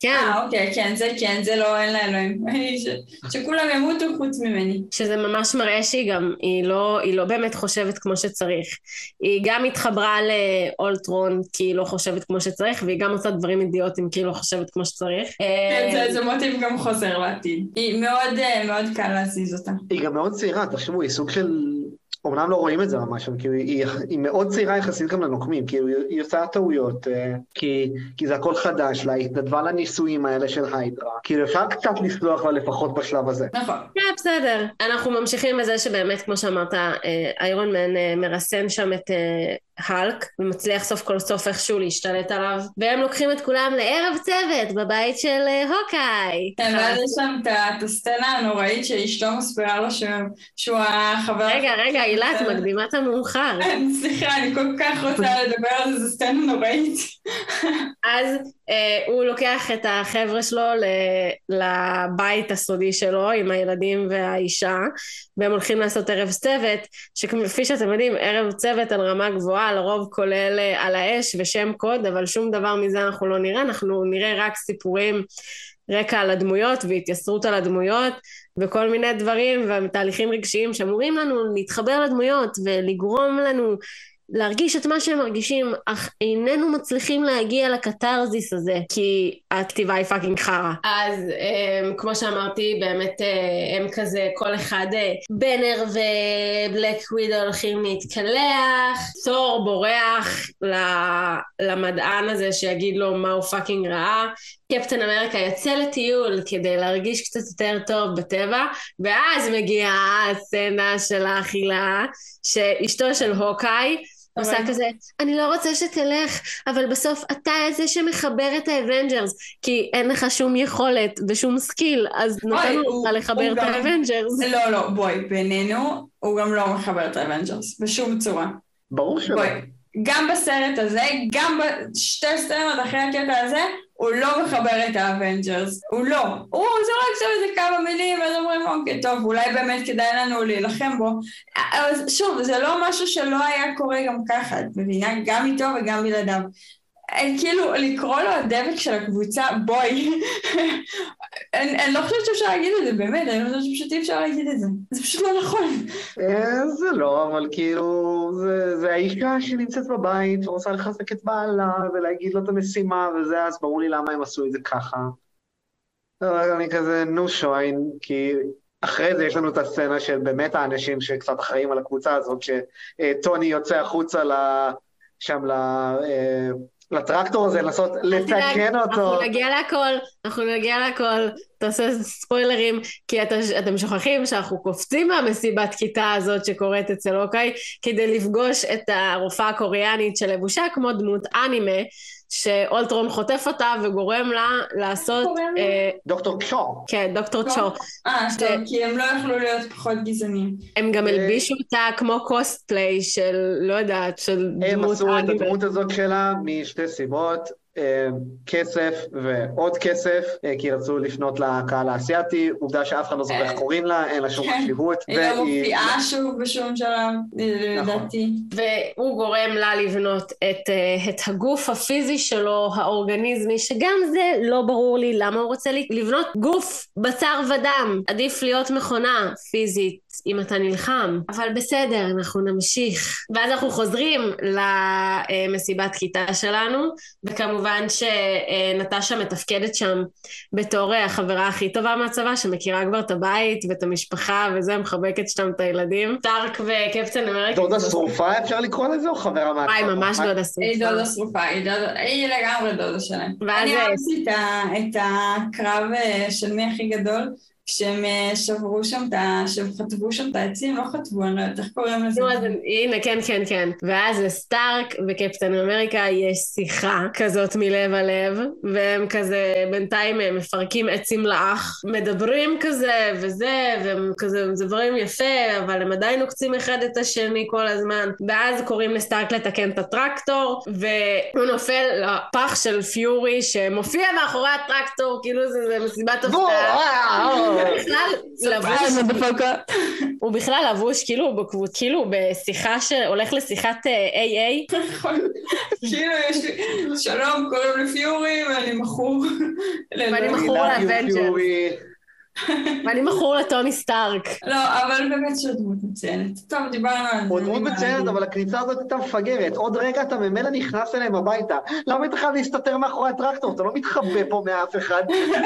כן. אה, אוקיי, כן, זה כן, זה לא, אין לה אלוהים. שכולם ימותו חוץ ממני. שזה ממש מראה שהיא גם, היא לא, היא לא באמת חושבת כמו שצריך. היא גם התחברה לאולטרון כי היא לא חושבת כמו שצריך, והיא גם עושה דברים אידיוטיים כי היא לא חושבת כמו שצריך. כן, זה, זה מוטיב גם חוזר לעתיד. היא מאוד, אה, מאוד קל להזיז אותה. היא גם מאוד צעירה, תחשבו, היא סוג של אומנם לא רואים את זה ממש, אבל כאילו היא, היא מאוד צעירה יחסית גם לנוקמים, כאילו היא, עושה טעויות, אה, כי, כי זה הכל חדש לה, היא התנדבה לניסויים האלה של היידרה, כאילו אפשר קצת לסלוח לה לפחות בשלב הזה. נכון. כן, בסדר. אנחנו ממשיכים בזה שבאמת, כמו שאמרת, איירון מן אה, מרסן שם את אה, האלק, ומצליח סוף כל סוף איכשהו להשתלט עליו, והם לוקחים את כולם לערב צוות בבית של הוקאי. כן, ואז יש שם את הסצנה הנוראית שאשתו מסבירה לו שהוא החבר... רגע, רגע, הילה, את מקדימה את המאוחר. סליחה, אני כל כך רוצה לדבר על זה, זו סצנה נוראית. אז אה, הוא לוקח את החבר'ה שלו לבית הסודי שלו עם הילדים והאישה, והם הולכים לעשות ערב צוות, שכפי שאתם יודעים, ערב צוות על רמה גבוהה, לרוב כולל אה, על האש ושם קוד, אבל שום דבר מזה אנחנו לא נראה, אנחנו נראה רק סיפורים רקע על הדמויות והתייסרות על הדמויות וכל מיני דברים ותהליכים רגשיים שאמורים לנו להתחבר לדמויות ולגרום לנו להרגיש את מה שהם מרגישים, אך איננו מצליחים להגיע לקתרזיס הזה, כי הכתיבה היא fucking חרא. אז הם, כמו שאמרתי, באמת אה, הם כזה, כל אחד, אה, בנר ו Black Widow הולכים להתקלח, תור בורח למדען הזה שיגיד לו מה הוא fucking ראה, קפטן אמריקה יוצא לטיול כדי להרגיש קצת יותר טוב בטבע, ואז מגיעה הסצנה של האכילה, שאשתו של Hawkeye עושה כזה, אני לא רוצה שתלך, אבל בסוף אתה זה שמחבר את ה Avengers, כי אין לך שום יכולת ושום skill, אז נתנו לך לחבר את ה Avengers. לא, לא, בואי, בינינו, הוא גם לא מחבר את ה Avengers, בשום צורה. ברור שלא. גם בסרט הזה, גם בשתי סצנות אחרי הקטע הזה, הוא לא מחבר את ה Avengers, הוא לא. הוא זורק שם איזה כמה מילים, אז אומרים, אוקיי, טוב, אולי באמת כדאי לנו להילחם בו. אז שוב, זה לא משהו שלא היה קורה גם ככה, את מבינה? גם איתו וגם בלעדיו. כאילו, לקרוא לו הדבק של הקבוצה, בואי. אני, אני לא חושבת שאפשר להגיד את זה, באמת, אני חושבת שפשוט אי אפשר להגיד את זה. זה פשוט לא נכון. אה, זה לא, אבל כאילו, זה, זה האישה שנמצאת בבית ורוצה לחזק את בעלה ולהגיד לו את המשימה וזה, אז ברור לי למה הם עשו את זה ככה. אני כזה, נו שוין, כי אחרי זה יש לנו את הסצנה של באמת האנשים שקצת אחראים על הקבוצה הזאת, שטוני יוצא החוצה שם ל... לטרקטור הזה, לנסות לתקן אותו. אנחנו נגיע להכל, אנחנו נגיע להכל, תעשה ספוילרים, כי את, אתם שוכחים שאנחנו קופצים מהמסיבת כיתה הזאת שקורית אצל אוקיי, כדי לפגוש את הרופאה הקוריאנית שלבושה כמו דמות אנימה, שאולטרון חוטף אותה וגורם לה לעשות... אה, דוקטור צ'ו. כן, דוקטור צ'ו. אה, טוב, כי הם לא יכלו להיות פחות גזענים. הם גם אה, הלבישו אותה כמו קוסטפליי של, לא יודעת, של דמות... הם עשו את הדמות הזאת שלה משתי סיבות. אה, כסף ועוד כסף, אה, כי רצו לפנות לקהל האסייתי, עובדה שאף אחד לא זוכר איך אה, קוראים לה, אין לה שום כן. חשיבות. היא לא מופיעה שוב בשום שלב, נכון. לדעתי. והוא גורם לה לבנות את הגוף הפיזי שלו, האורגניזמי, שגם זה לא ברור לי למה הוא רוצה לבנות גוף בשר ודם. עדיף להיות מכונה פיזית אם אתה נלחם. אבל בסדר, אנחנו נמשיך. ואז אנחנו חוזרים למסיבת כיתה שלנו, וכמובן שנטשה מתפקדת שם בתור החברה הכי טובה מהצבא, שמכירה כבר את הבית ואת המשפחה וזה, מחבקת שם את הילדים. טארק וקפטן אמריקה. דודה שרופה אפשר לקרוא לזה, או חברה מהצבא? וואי, ממש דודה היא שרופה. דודה שרופה, היא היא לגמרי דודה שלהם. ואז אני אהבתי את הקרב אה, של מי הכי גדול, כשהם אה, שברו שם את ה... שהם חטבו שם את העצים, לא חטבו, אני לא יודעת איך קוראים לזה. נו, אז הנה, כן, כן, כן. ואז לסטארק וקפטן אמריקה יש שיחה כזאת מלב על לב, והם כזה בינתיים אה, מפרקים עצים לאח, מדברים כזה וזה, והם כזה, זה דברים יפה, אבל הם עדיין עוקצים אחד את השני כל הזמן. ואז קוראים לסטארק לתקן את הטרקטור, והוא נופל לפח של פיורי שמופיע מאחורי הטרקטור, כאילו זה, זה מסיבת הפתעה. לבוש. הוא בכלל לבוש כאילו בקבוצ... כאילו בשיחה שהולך לשיחת אה, AA. כאילו יש לי, שלום, קוראים לי פיורי ואני מכור. ואני מכור I ואני מכור לטוני סטארק. לא, אבל באמת שהוא דמות מצוינת. טוב, דיברנו על זה. הוא דמות אין מצוינת. אבל הכניסה הזאת הייתה מפגרת. עוד רגע אתה ממילא נכנס אליהם הביתה. למה אתה חייב להסתתר מאחורי הטרקטור? אתה לא מתחבא פה מאף אחד.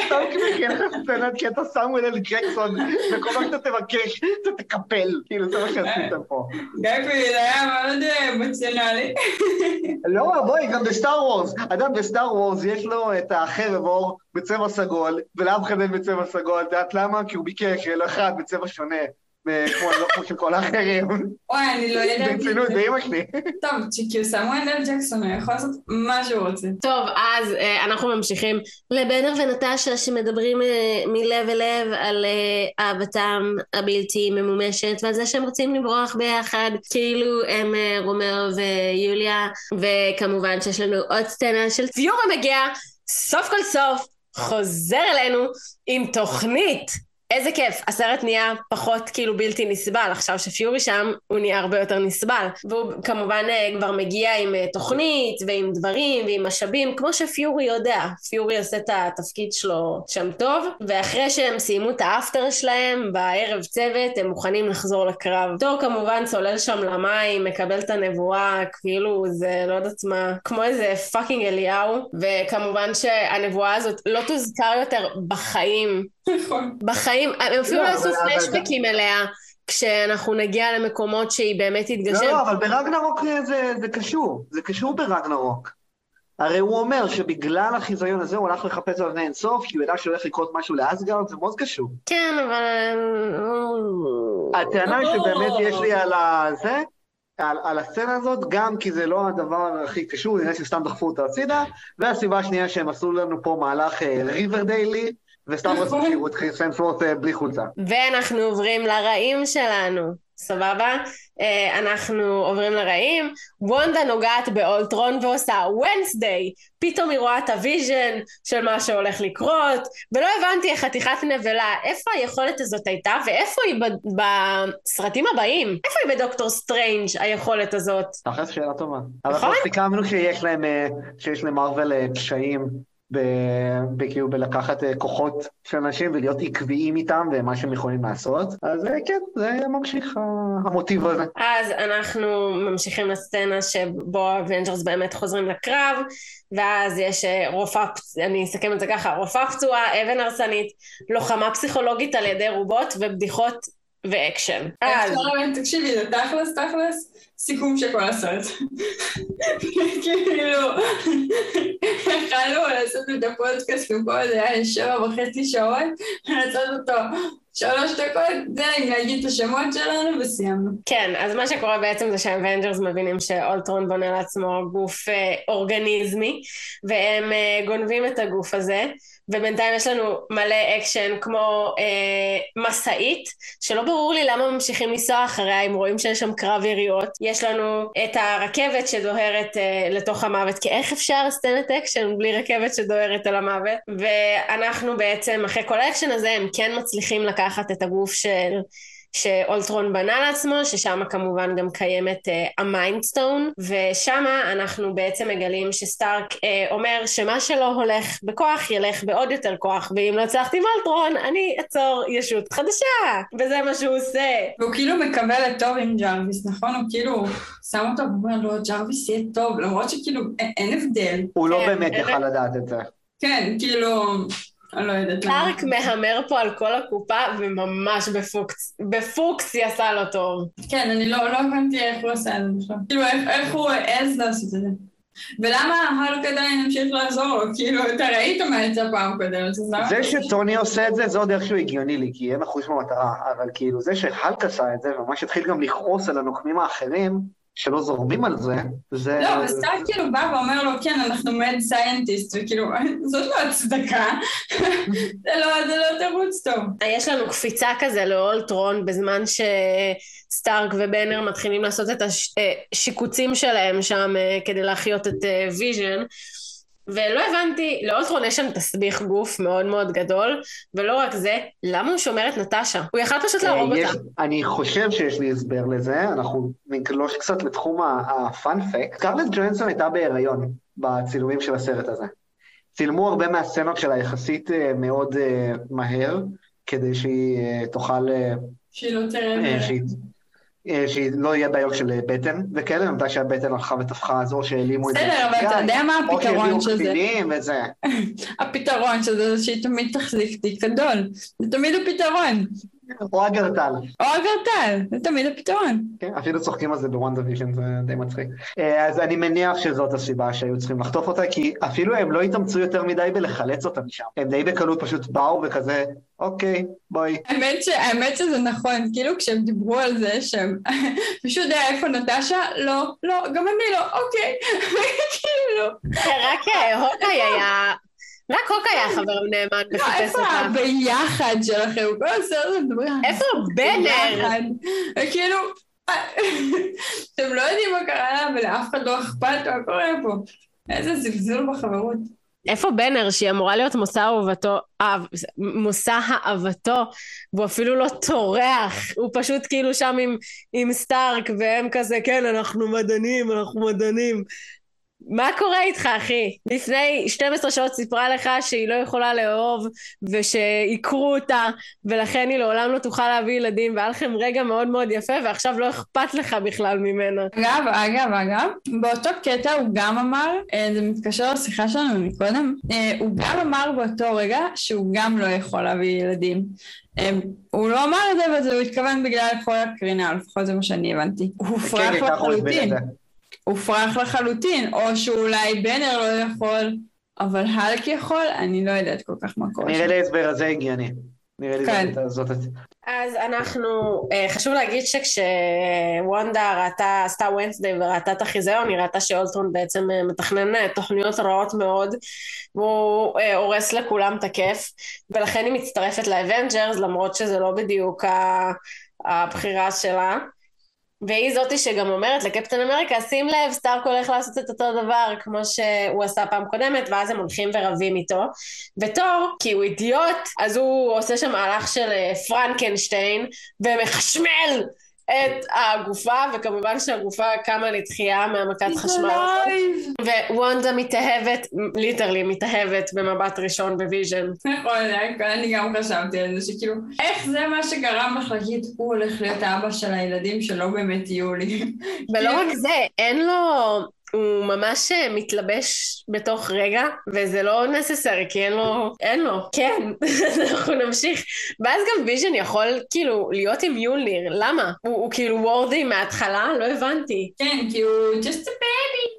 סתם כדי לך סצנת קטע סמואל אל ג'קסון, וכל מה שאתה תבקש, אתה תקפל. כאילו, זה מה שעשיתם פה. גיא פיל היה מאוד אה, אמוציונלי. לא, בואי, גם בסטאר וורס. אדם, בסטאר וורס יש לו את החרב אור בצבע סגול, ולאף אחד אין בצבע סגול. את יודעת למה? כי הוא ביקש לו אחד בצבע שונה. אה, כמו לא כמו של כל האחרים. וואי, אני לא ידעתי. את ברצינות, אימא שלי. טוב, כי הוא סמואל אל ג'קסון, הוא יכול לעשות מה שהוא רוצה. טוב, אז אה, אנחנו ממשיכים לבנר ונטשה שמדברים אה, מלב אל לב על אה, אהבתם הבלתי ממומשת ועל זה שהם רוצים לברוח ביחד, כאילו הם רומאו ויוליה, וכמובן שיש לנו עוד סצנה של פיורי מגיע, סוף כל סוף חוזר אלינו עם תוכנית. איזה כיף, הסרט נהיה פחות כאילו בלתי נסבל, עכשיו שפיורי שם הוא נהיה הרבה יותר נסבל, והוא כמובן אה, כבר מגיע עם אה, תוכנית ועם דברים ועם משאבים, כמו שפיורי יודע, פיורי עושה את התפקיד שלו שם טוב, ואחרי שהם סיימו את ה after שלהם בערב צוות, הם מוכנים לחזור לקרב. תור כמובן צולל שם למים, מקבל את הנבואה, כאילו זה לא יודעת מה, כמו איזה fucking אליהו, וכמובן שהנבואה הזאת לא תוזכר יותר בחיים נכון. בחיים, הם אפילו לא, לא עשו פלשבקים אליה כשאנחנו נגיע למקומות שהיא באמת לא, תתגשם. לא, אבל ברגנרוק זה, זה קשור, זה קשור ברגנרוק. הרי הוא אומר שבגלל החיזיון הזה הוא הלך לחפש אבני אינסוף, כי הוא ידע שהולך לקרות משהו לאסגרד, זה מאוד קשור. כן, אבל... הטענה לא. שבאמת יש לי על הזה, על, על הסצנה הזאת, גם כי זה לא הדבר הכי קשור, נראה שסתם דחפו אותה הצידה, והסיבה השנייה שהם עשו לנו פה מהלך ריברדיילי, וסתם רצו שיראו את אה, בלי חולצה. ואנחנו עוברים לרעים שלנו, סבבה? אה, אנחנו עוברים לרעים. וונדה נוגעת באולטרון ועושה Wednesday. פתאום היא רואה את ה vision של מה שהולך לקרות, ולא הבנתי איך חתיכת נבלה, איפה היכולת הזאת הייתה, ואיפה היא ב- בסרטים הבאים? איפה היא ב Doctor Strange היכולת הזאת? תכלס שאלה טובה. אבל נכון? כבר סיכמנו שיש להם, אה, שיש למרוול אה, פשעים ב- ב- כאילו בלקחת אה, כוחות של אנשים ולהיות עקביים איתם ומה שהם יכולים לעשות. אז אה, כן, זה ממשיך ה- המוטיב הזה. אז אנחנו ממשיכים לסצנה שבו ה Avengers באמת חוזרים לקרב, ואז יש אה, רופאה, אני אסכם את זה ככה, רופאה פצועה, אבן הרסנית, לוחמה פסיכולוגית על ידי רובוט ובדיחות ואקשן. אז אפשר באמת, תקשיבי, זה תכלס, תכלס, סיכום של כל הסרט. כאילו, יכלנו לעשות את הפודקאסט במקום זה היה שבע וחצי שעות, לעשות אותו שלוש דקות, זה אם להגיד את השמות שלנו וסיימנו. כן, אז מה שקורה בעצם זה שה Avengers מבינים שאולטרון בונה לעצמו גוף אה, אורגניזמי, והם אה, גונבים את הגוף הזה, ובינתיים יש לנו מלא אקשן כמו אה, משאית, שלא ברור לי למה ממשיכים לנסוע אחריה אם רואים שיש שם קרב יריות. יש לנו את הרכבת שדוהרת אה, לתוך המוות, כי איך אפשר סצנת אקשן בלי רכבת שדוהרת אל המוות? ואנחנו בעצם, אחרי כל האקשן הזה, הם כן מצליחים לקחת את הגוף של... שאולטרון בנה לעצמו, ששם כמובן גם קיימת uh, ה mind stone, ושם אנחנו בעצם מגלים שסטארק uh, אומר שמה שלא הולך בכוח ילך בעוד יותר כוח, ואם לא הצלחתי עם אולטרון, אני אצור ישות חדשה, וזה מה שהוא עושה. והוא כאילו מקווה לטוב עם ג'רוויס, נכון? הוא כאילו שם אותו ואומר לו, ג'רוויס יהיה טוב, למרות שכאילו אין, אין הבדל. הוא לא כן, באמת באמת. יכל לדעת את זה. כן, כאילו, אני לא יודעת למה. סטארק מהמר פה על כל הקופה, וממש בפוקס, בפוקס עשה לו טוב. כן, אני לא, לא הבנתי איך הוא עשה את זה בכלל. כאילו, איך, איך הוא העז לעשות את זה. ולמה האלק עדיין המשיך לעזור לו? כאילו, אתה ראית מה יצא פעם קודמת, אז למה? זה שטוני עושה את זה, זה עוד איכשהו הגיוני לי, כי אין אחוז במטרה, אבל כאילו זה שהאלק עשה את זה, וממש התחיל גם לכעוס על הנוקמים האחרים, שלא זורמים על זה, זה... לא, וסטארק כאילו בא ואומר לו, כן, אנחנו mad scientist, וכאילו, זאת לא הצדקה. זה לא, זה לא תירוץ טוב. יש לנו קפיצה כזה לאולטרון בזמן שסטארק ובנר מתחילים לעשות את השיקוצים שלהם שם אה, כדי להחיות את אה, ויז'ן. ולא הבנתי, לאולטרון יש שם תסביך גוף מאוד מאוד גדול, ולא רק זה, למה הוא שומר את נטשה? הוא יכל פשוט להרוג יש- אותה. אני חושב שיש לי הסבר לזה, אנחנו נגלוש קצת לתחום הפאנפקט. סקרלט ג'ואנסון הייתה בהיריון בצילומים של הסרט הזה. צילמו הרבה מהסצנות שלה יחסית אה, מאוד אה, מהר, כדי שהיא אה, תוכל, אה, שהיא לא תראה... אה, שהיא, לא יהיה בעיות של אה, בטן וכאלה, מתי שהבטן הלכה ותפחה אז או שהעלימו את זה. בסדר, אבל אתה יודע מה או הפתרון של זה? קטינים וזה. הפתרון של זה זה שהיא תמיד תחזיק תיק גדול. זה תמיד הפתרון. או אגרטל. או אגרטל, זה תמיד הפתרון. כן, אפילו צוחקים על זה בוונדה ויז'ן, זה די מצחיק. אה, אז אני מניח שזאת הסיבה שהיו צריכים לחטוף אותה, כי אפילו הם לא התאמצו יותר מדי בלחלץ אותה משם. הם די בקלות פשוט באו וכזה, אוקיי, בואי. האמת, ש... האמת שזה נכון, כאילו כשהם דיברו על זה שהם... מישהו יודע איפה נטשה? לא, לא, גם אני לא, אוקיי. כאילו. רק אה, הוקאי היה... רק הוקאי היה חבר נאמן לא, וחיפש איפה. הביחד שלכם? כל הסרט הזה מדברים על איפה בנר? ביחד. וכאילו, אתם לא יודעים מה קרה לה ולאף אחד לא אכפת מה קורה פה. איזה זלזול בחברות. איפה בנר שהיא אמורה להיות מושא אהובתו, אהב- מושא אהבתו, והוא אפילו לא טורח, הוא פשוט כאילו שם עם, עם סטארק, והם כזה, כן, אנחנו מדענים, אנחנו מדענים. מה קורה איתך, אחי? לפני 12 שעות סיפרה לך שהיא לא יכולה לאהוב, ושעיקרו אותה, ולכן היא לעולם לא תוכל להביא ילדים, והיה לכם רגע מאוד מאוד יפה, ועכשיו לא אכפת לך בכלל ממנה. אגב, אגב, אגב, באותו קטע הוא גם אמר, אה, זה מתקשר לשיחה שלנו מקודם, אה, הוא גם אמר באותו רגע שהוא גם לא יכול להביא ילדים. אה, הוא לא אמר את זה, אבל הוא התכוון בגלל כל הקרינה, לפחות זה מה שאני הבנתי. הוא הופרך כן, את לחלוטין. הופרך לחלוטין, או שאולי בנר לא יכול, אבל האלק יכול, אני לא יודעת כל כך מה קורה נראה. לי ההסבר הזה הגיוני. נראה לי כן. זאת-. אז אנחנו, אה, חשוב להגיד שכשוונדה ראתה, עשתה ונסדי וראתה את החיזיון, היא ראתה שאולטרון בעצם אה, מתכנן אה, תוכניות רעות מאוד, והוא הורס לכולם את הכיף, ולכן היא מצטרפת ל Avengers, למרות שזה לא בדיוק הבחירה שלה. והיא זאתי שגם אומרת לקפטן אמריקה, שים לב, סטארק הולך לעשות את אותו דבר כמו שהוא עשה פעם קודמת, ואז הם הולכים ורבים איתו. ותור, כי הוא אידיוט, אז הוא עושה שם מהלך של אה, פרנקנשטיין, ומחשמל את הגופה, וכמובן שהגופה קמה לתחייה מהמכת חשמל. ווונדה מתאהבת, literally מתאהבת במבט ראשון בוויז'ן. נכון, אני גם חשבתי על זה, שכאילו, איך זה מה שגרם לך להגיד, הוא הולך להיות האבא של הילדים שלא באמת יהיו לי. ולא רק זה, אין לו... הוא ממש אה, מתלבש בתוך רגע, וזה לא necessary, כי אין לו... אין לו. כן, אנחנו נמשיך. ואז גם ויז'ן יכול כאילו להיות עם מיולניר, למה? הוא, הוא כאילו worthy מההתחלה? לא הבנתי. כן, כי הוא just a baby.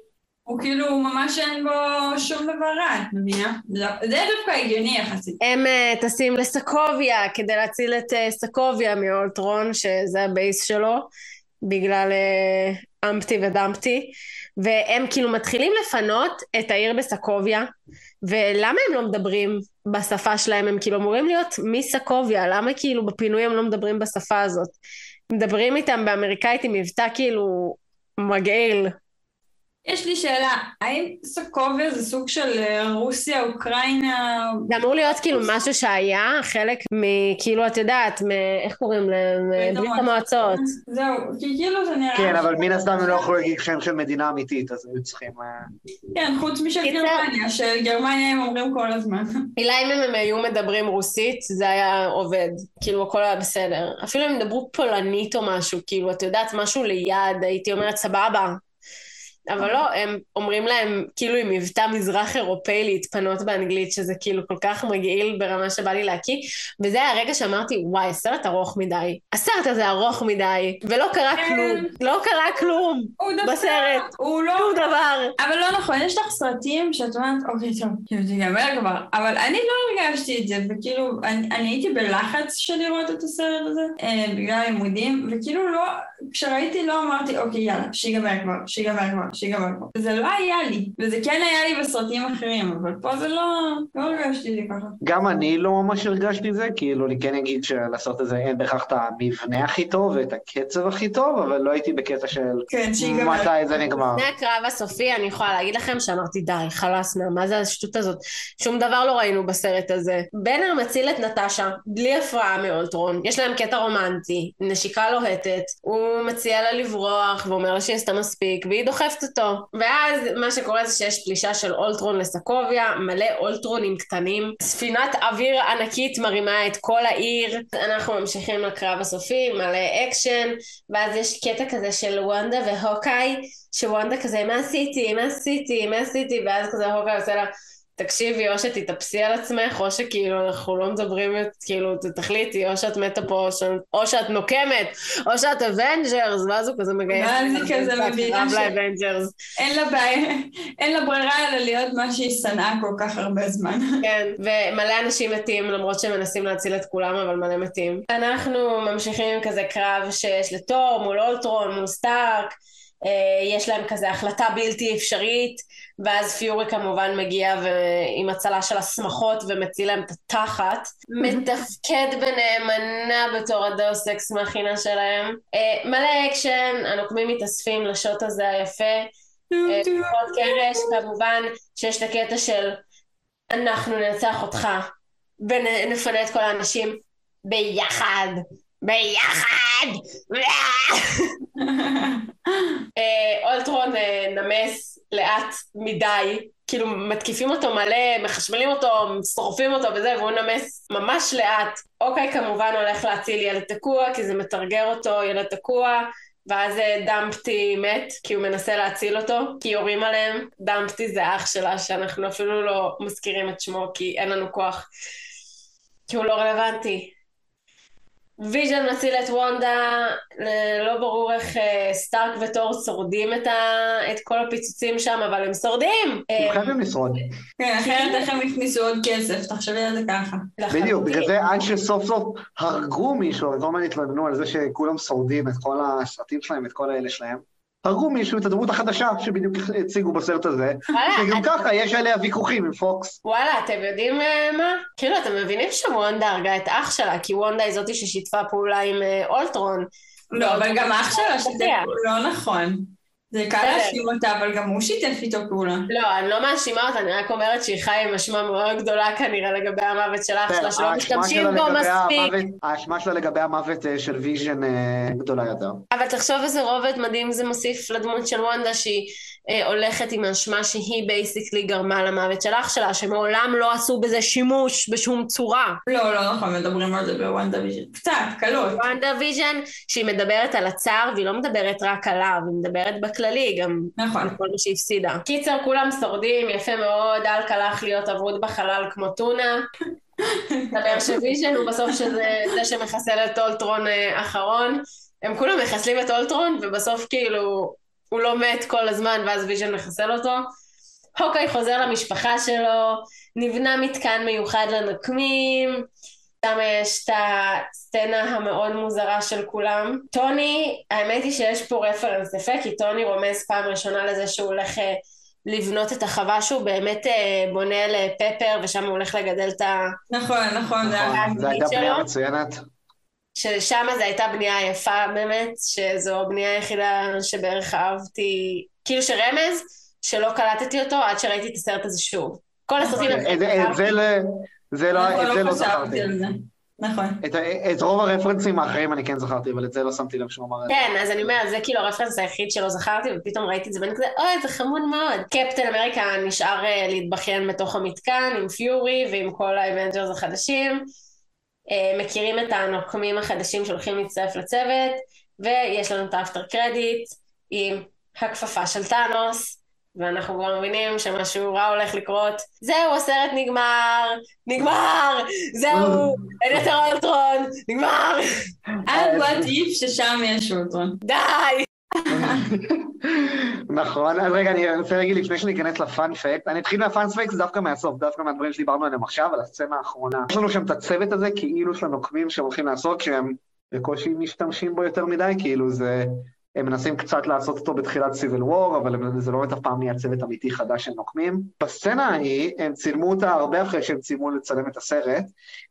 הוא כאילו, ממש אין בו שום דבר רע, את מבינה? זה דווקא הגיוני יחסית. הם uh, טסים לסקוביה כדי להציל את uh, סקוביה מאולטרון, שזה הבייס שלו, בגלל uh, אמפטי ודמפטי, והם כאילו מתחילים לפנות את העיר בסקוביה, ולמה הם לא מדברים בשפה שלהם? הם כאילו אמורים להיות מסקוביה, למה כאילו בפינוי הם לא מדברים בשפה הזאת? מדברים איתם באמריקאית עם מבטא כאילו מגעיל. יש לי שאלה, האם סוקוביה זה סוג של אה, רוסיה, אוקראינה? זה אמור להיות כאילו משהו שהיה, חלק מכאילו, את יודעת, איך קוראים להם? ברית המועצות. זהו, כי כאילו זה נראה... כן, אבל מן הסתם הם לא יכולו להגיד שם של מדינה אמיתית, אז היו צריכים... אה, כן, חוץ משל גרמניה, של גרמניה הם אומרים כל הזמן. אולי אם הם היו מדברים רוסית, זה היה עובד. כאילו, הכל היה בסדר. אפילו אם ידברו פולנית או משהו, כאילו, את יודעת, משהו ליד, הייתי אומרת, סבבה. אבל לא, הם אומרים להם כאילו עם מבטא מזרח אירופאי להתפנות באנגלית, שזה כאילו כל כך מגעיל ברמה שבא לי להקיא, וזה היה הרגע שאמרתי, וואי, הסרט ארוך מדי. הסרט הזה ארוך מדי, ולא קרה כן. כלום. לא קרה כלום בסרט. הוא לא... שום דבר. אבל לא נכון, יש לך סרטים שאת אומרת, אוקיי, טוב, כאילו, תיגמר כבר. אבל אני לא הרגשתי את זה, וכאילו, אני, אני הייתי בלחץ של לראות את הסרט הזה, אה, בגלל הלימודים, וכאילו לא, כשראיתי לא אמרתי, אוקיי, יאללה, שיגמר כבר, שיגמר כבר. שיגמר פה. זה לא היה לי, וזה כן היה לי בסרטים אחרים, אבל פה זה לא, לא הרגשתי לי ככה. גם אני לא ממש הרגשתי את זה, כאילו אני כן אגיד שלסרט הזה אין בהכרח את המבנה הכי טוב ואת הקצב הכי טוב, אבל לא הייתי בקטע של כן, מתי זה נגמר. לפני הקרב הסופי אני יכולה להגיד לכם שאמרתי די, חלאס מה זה השטות הזאת? שום דבר לא ראינו בסרט הזה. בנר מציל את נטשה, בלי הפרעה מאולטרון, יש להם קטע רומנטי, נשיקה לוהטת, הוא מציע לה לברוח ואומר לה שהיא עשתה מספיק, והיא דוחפת אותו. ואז מה שקורה זה שיש פלישה של אולטרון לסקוביה, מלא אולטרונים קטנים. ספינת אוויר ענקית מרימה את כל העיר. אנחנו ממשיכים לקרב הסופי, מלא אקשן, ואז יש קטע כזה של וונדה והוקאי, שוונדה כזה, מה עשיתי? מה עשיתי? מה עשיתי? ואז כזה הוקאי עושה לה... תקשיבי, או שתתאפסי על עצמך, או שכאילו אנחנו לא מדברים, כאילו, תחליטי, או שאת מתה פה, או, ש... או שאת נוקמת, או שאת Avengers, ואז הוא כזה מגייס. ואז היא כזה מבינה שאין לה בעיה, אין לה ברירה אלא להיות מה שהיא שנאה כל כך הרבה זמן. כן, ומלא אנשים מתים, למרות שהם מנסים להציל את כולם, אבל מלא מתים. אנחנו ממשיכים עם כזה קרב שיש לתור, מול אולטרון, מול סטארק. אה, יש להם כזה החלטה בלתי אפשרית, ואז פיורי כמובן מגיע עם הצלה של השמחות ומציל להם את התחת. מתפקד נאמנה בתור הדאוס אקס מכינה שלהם. אה, מלא אקשן, הנוקמים מתאספים לשוט הזה היפה. אה, קרש, כמובן שיש את הקטע של אנחנו ננצח אותך ונפנה את כל האנשים ביחד. ביחד! אה, אולטרון אה, נמס לאט מדי, כאילו מתקיפים אותו מלא, מחשמלים אותו, שורפים אותו וזה, והוא נמס ממש לאט. אוקיי כמובן הולך להציל ילד תקוע, כי זה מתרגר אותו, ילד תקוע. ואז אה, דמפטי מת, כי הוא מנסה להציל אותו, כי יורים עליהם. דמפטי זה אח שלה, שאנחנו אפילו לא מזכירים את שמו, כי אין לנו כוח. כי הוא לא רלוונטי. ויז'ן מציל את וונדה, לא ברור איך אה, סטארק וטור שורדים את, ה... את כל הפיצוצים שם, אבל הם שורדים! הם חייבים לשרוד. כן, אחרת איך הם הכניסו עוד כסף, תחשבי על זה ככה. בדיוק, בגלל זה עד שסוף סוף הרגו מישהו, וכל הזמן התלוננו על זה שכולם שורדים את כל הסרטים שלהם, את כל האלה שלהם. הרגו מישהו את הדמות החדשה שבדיוק הציגו בסרט הזה, וגם ככה יש עליה ויכוחים עם פוקס. וואלה, אתם יודעים אה, מה? כאילו, אתם מבינים שוונדה הרגה את אח שלה, כי וונדה היא זאתי ששיתפה פעולה עם אה, אולטרון. לא, אבל גם אח שלה שיתף פעולה, לא נכון. זה קל להאשים אותה, אבל גם הוא שיתף איתו פעולה. לא, אני לא מאשימה אותה, אני רק אומרת שהיא חיה עם אשמה מאוד גדולה כנראה לגבי המוות של אח שלה, שלא משתמשים בו מספיק. האשמה שלה לגבי המוות אה, של ויז'ן אה, גדולה יותר. אבל תחשוב איזה רובד מדהים זה מוסיף לדמות של וונדה, שהיא הולכת עם אשמה שהיא basically גרמה למוות של אח שלה, שמעולם לא עשו בזה שימוש בשום צורה. לא, לא נכון, מדברים על זה בוונדה ויז'ן. קצת, קלות. וונדה ויז'ן, שהיא מדברת על הצער, והיא לא מדברת רק עליו, היא מדברת בכללי, גם נכון. כל מה שהפסידה. קיצר, כולם שורדים, יפה מאוד, האלק הלך להיות אבוד בחלל כמו טונה. מדבר שוויז'ן הוא בסוף שזה זה שמחסל את אולטרון אה, אחרון. הם כולם מחסלים את אולטרון, ובסוף כאילו הוא לא מת כל הזמן ואז ויז'ן מחסל אותו. הוקאי חוזר למשפחה שלו, נבנה מתקן מיוחד לנקמים, שם יש את הסצנה המאוד מוזרה של כולם. טוני, האמת היא שיש פה reference יפה, כי טוני רומז פעם ראשונה לזה שהוא הולך אה, לבנות את החווה שהוא באמת אה, בונה לפפר, ושם הוא הולך לגדל את ה... נכון, נכון, זה הייתה בנייה מצוינת. ששם זו הייתה בנייה יפה באמת, שזו הבנייה היחידה שבערך אהבתי, כאילו שרמז, שלא קלטתי אותו עד שראיתי את הסרט הזה שוב. כל הסרטים... זה לא זכרתי. נכון. את, את רוב הרפרנסים האחרים אני כן זכרתי, אבל את זה לא שמתי לב שהוא אמר את זה. כן, אז אני אומרת, זה כאילו ה reference היחיד שלא זכרתי, ופתאום ראיתי את זה ואני כזה, אוי, זה חמוד מאוד. קפטן אמריקה נשאר אה, להתבכיין בתוך המתקן עם פיורי ועם כל האבנג'רס החדשים. Uh, מכירים את הנוקמים החדשים שהולכים להצטרף לצוות, ויש לנו את האפטר קרדיט עם הכפפה של טאנוס, ואנחנו כבר מבינים שמשהו רע הולך לקרות. זהו, הסרט נגמר, נגמר, זהו, אין יותר אולטרון, נגמר. עד וואט איף ששם יש אולטרון. די! נכון, אז רגע, אני רוצה להגיד לפני שניכנס לפאנפקט, אני אתחיל מהפאנפקט דווקא מהסוף, דווקא מהדברים שדיברנו עליהם עכשיו, על הסצנה האחרונה. יש לנו שם את הצוות הזה, כאילו של הנוקמים שהם הולכים לעשות, שהם בקושי משתמשים בו יותר מדי, כאילו זה הם מנסים קצת לעשות אותו בתחילת סיביל וור, אבל זה לא באמת אף פעם נהיה צוות אמיתי חדש של נוקמים. בסצנה ההיא, הם צילמו אותה הרבה אחרי שהם צילמו לצלם את הסרט.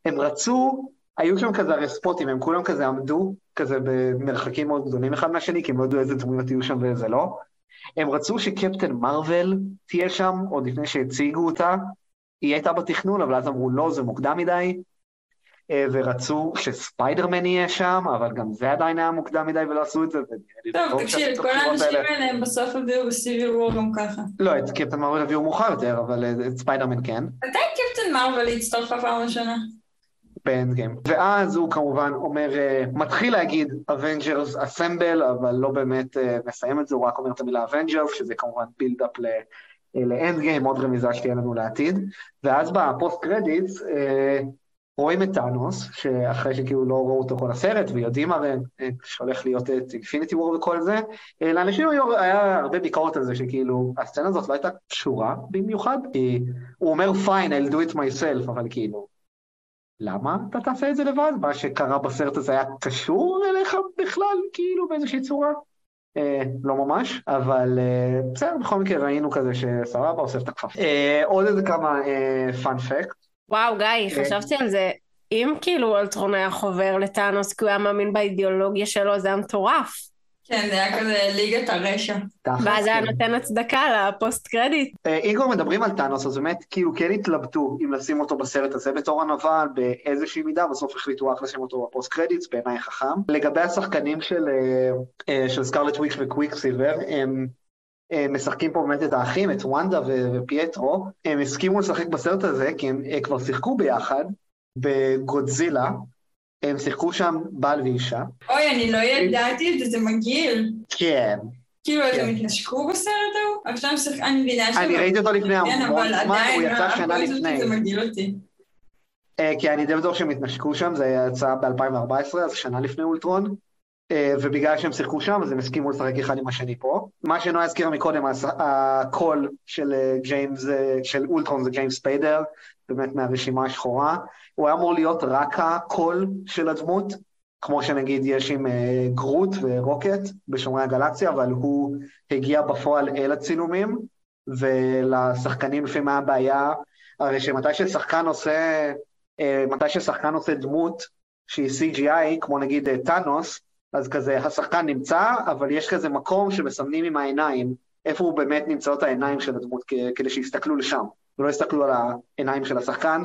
הם רצו, היו שם כזה הרי ספוטים, הם כולם כזה עמדו, כזה במרחקים מאוד גדולים אחד מהשני, כי הם לא ידעו איזה דמויות יהיו שם ואיזה לא. הם רצו שקפטן מרוויל תהיה שם, עוד לפני שהציגו אותה. היא הייתה בתכנון, אבל אז אמרו לא, זה מוקדם מדי. אה, ורצו שספיידרמן יהיה שם, אבל גם זה עדיין היה מוקדם מדי ולא עשו את זה. טוב, תקשיב, כל האנשים האלה הם בסוף הביאו ב Civil War גם ככה. לא, את קפטן מרוויל הביאו מאוחר יותר, אבל אה, את ספיידרמן כן. מתי קפטן מרוויל הצטרפה פעם ראשונה? ב Endgame. ואז הוא כמובן אומר, אה, מתחיל להגיד Avengers assemble, אבל לא באמת מסיים את זה, הוא רק אומר את המילה Avengers, שזה כמובן build-up ל Endgame, עוד רמיזה שתהיה לנו לעתיד. ואז ב post credits, רואים את טאנוס, שאחרי שכאילו לא ראו אותו כל הסרט, ויודעים הרי אה, שהולך להיות את Infinity War וכל זה, אה, לאנשים היו, היה הרבה ביקורת על זה, שכאילו, הסצנה הזאת לא הייתה קשורה במיוחד, כי הוא אומר, fine, I'll do it myself, אבל כאילו, למה אתה תעשה את זה לבד? מה שקרה בסרט הזה היה קשור אליך בכלל, כאילו, באיזושהי צורה? אה, לא ממש, אבל אה, בסדר, בכל מקרה ראינו כזה שסבבה, אוסף את הכפפה. אה, עוד איזה כמה fun fact. אה, וואו, גיא, כן. חשבתי על זה. אם כאילו אולטרון היה חובר לטאנוס כי הוא היה מאמין באידיאולוגיה שלו, זה היה מטורף. כן, זה היה כזה ליגת הרשע. ואז היה כן. נותן הצדקה ל post credit. אה, אם כבר מדברים על טאנוס, אז באמת כאילו כן התלבטו אם לשים אותו בסרט הזה בתור הנבל באיזושהי מידה, בסוף החליטו רק לשים אותו ב post credit, בעיניי חכם. לגבי השחקנים של, אה, אה, של סקרלט וויץ' וקוויק סיבר, הם משחקים פה באמת את האחים, את וונדה ופייטרו, הם הסכימו לשחק בסרט הזה כי הם כבר שיחקו ביחד בגודזילה, הם שיחקו שם בעל ואישה. אוי, אני לא ידעתי את זה, זה מגעיל. כן. כאילו, הם כן. התנשקו בסרט ההוא? עכשיו אני מבינה ש... אני ראיתי אותו לפני המון זמן, הוא יצא לא, שנה לפני. זה מגעיל אותי. אה, כי אני די בטוח שהם התנשקו שם, זה יצא ב-2014, אז שנה לפני אולטרון. אה, ובגלל שהם שיחקו שם, אז הם הסכימו לשחק אחד עם השני פה. מה שנועה הזכירה מקודם, הקול של אה, ג'יימס, של אולטרון זה ג'יימס ספיידר, באמת מהרשימה השחורה. הוא היה אמור להיות רק הקול של הדמות, כמו שנגיד יש עם גרוט ורוקט בשומרי הגלקסיה, אבל הוא הגיע בפועל אל הצילומים, ולשחקנים לפעמים היה בעיה, הרי שמתי ששחקן עושה, מתי ששחקן עושה דמות שהיא CGI, כמו נגיד טאנוס, אז כזה השחקן נמצא, אבל יש כזה מקום שמסמנים עם העיניים, איפה הוא באמת נמצאות העיניים של הדמות, כדי שיסתכלו לשם, ולא יסתכלו על העיניים של השחקן.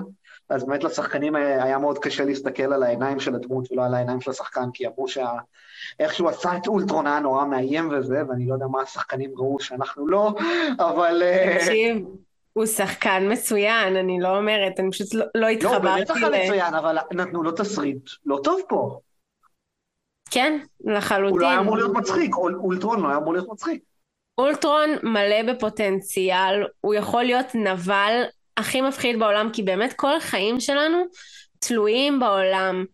אז באמת לשחקנים היה מאוד קשה להסתכל על העיניים של הדמות ולא על העיניים של השחקן, כי אמרו שאיך שהוא עשה את אולטרון היה נורא מאיים וזה, ואני לא יודע מה השחקנים ראו שאנחנו לא, אבל... אה, תקשיב, הוא שחקן מצוין, אני לא אומרת, אני פשוט לא, לא התחברתי. לא, באמת שחקן מצוין, אבל נתנו לו תסריט לא טוב פה. כן, לחלוטין. הוא לא היה אמור להיות מצחיק, אולטרון לא היה אמור להיות מצחיק. אולטרון מלא בפוטנציאל, הוא יכול להיות נבל הכי מפחיד בעולם, כי באמת כל החיים שלנו תלויים בעולם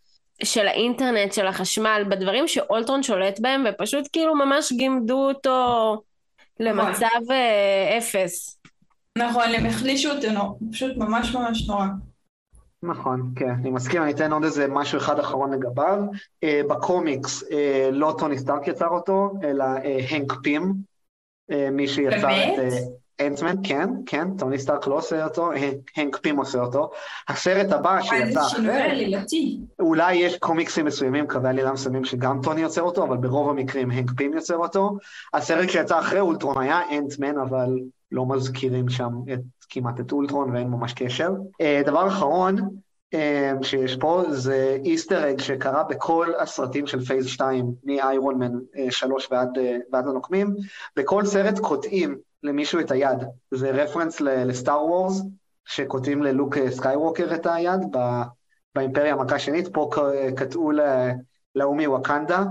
של האינטרנט, של החשמל, בדברים שאולטרון שולט בהם, ופשוט כאילו ממש גימדו אותו למצב נכון. אה, אפס. נכון, הם החלישו אותו, פשוט ממש ממש נורא. נכון, כן, אני מסכים, אני אתן עוד איזה משהו אחד אחרון לגביו. אה, בקומיקס אה, לא טוני סטארק יצר אותו, אלא אה, הנק פים, מי שיצר? את... אנטמן, כן, כן, טוני סטארק לא עושה אותו, הנק פים עושה אותו. הסרט הבא שיצא אחרי, אולי יש קומיקסים מסוימים, קווי עלילה מסוימים שגם טוני יוצר אותו, אבל ברוב המקרים הנק פים יוצר אותו. הסרט שיצא אחרי אולטרון היה אנטמן, אבל לא מזכירים שם את, כמעט את אולטרון ואין ממש קשר. אה, דבר אחרון, אה, שיש פה זה Easter egg שקרה בכל הסרטים של Phase 2, מאיירון מן 3 ועד, ועד הנוקמים, בכל סרט קוטעים למישהו את היד. זה reference לסטאר וורס, שקוטעים ללוק סקייווקר את היד באימפריה המכה השנית, פה קטעו להוא מווקנדה,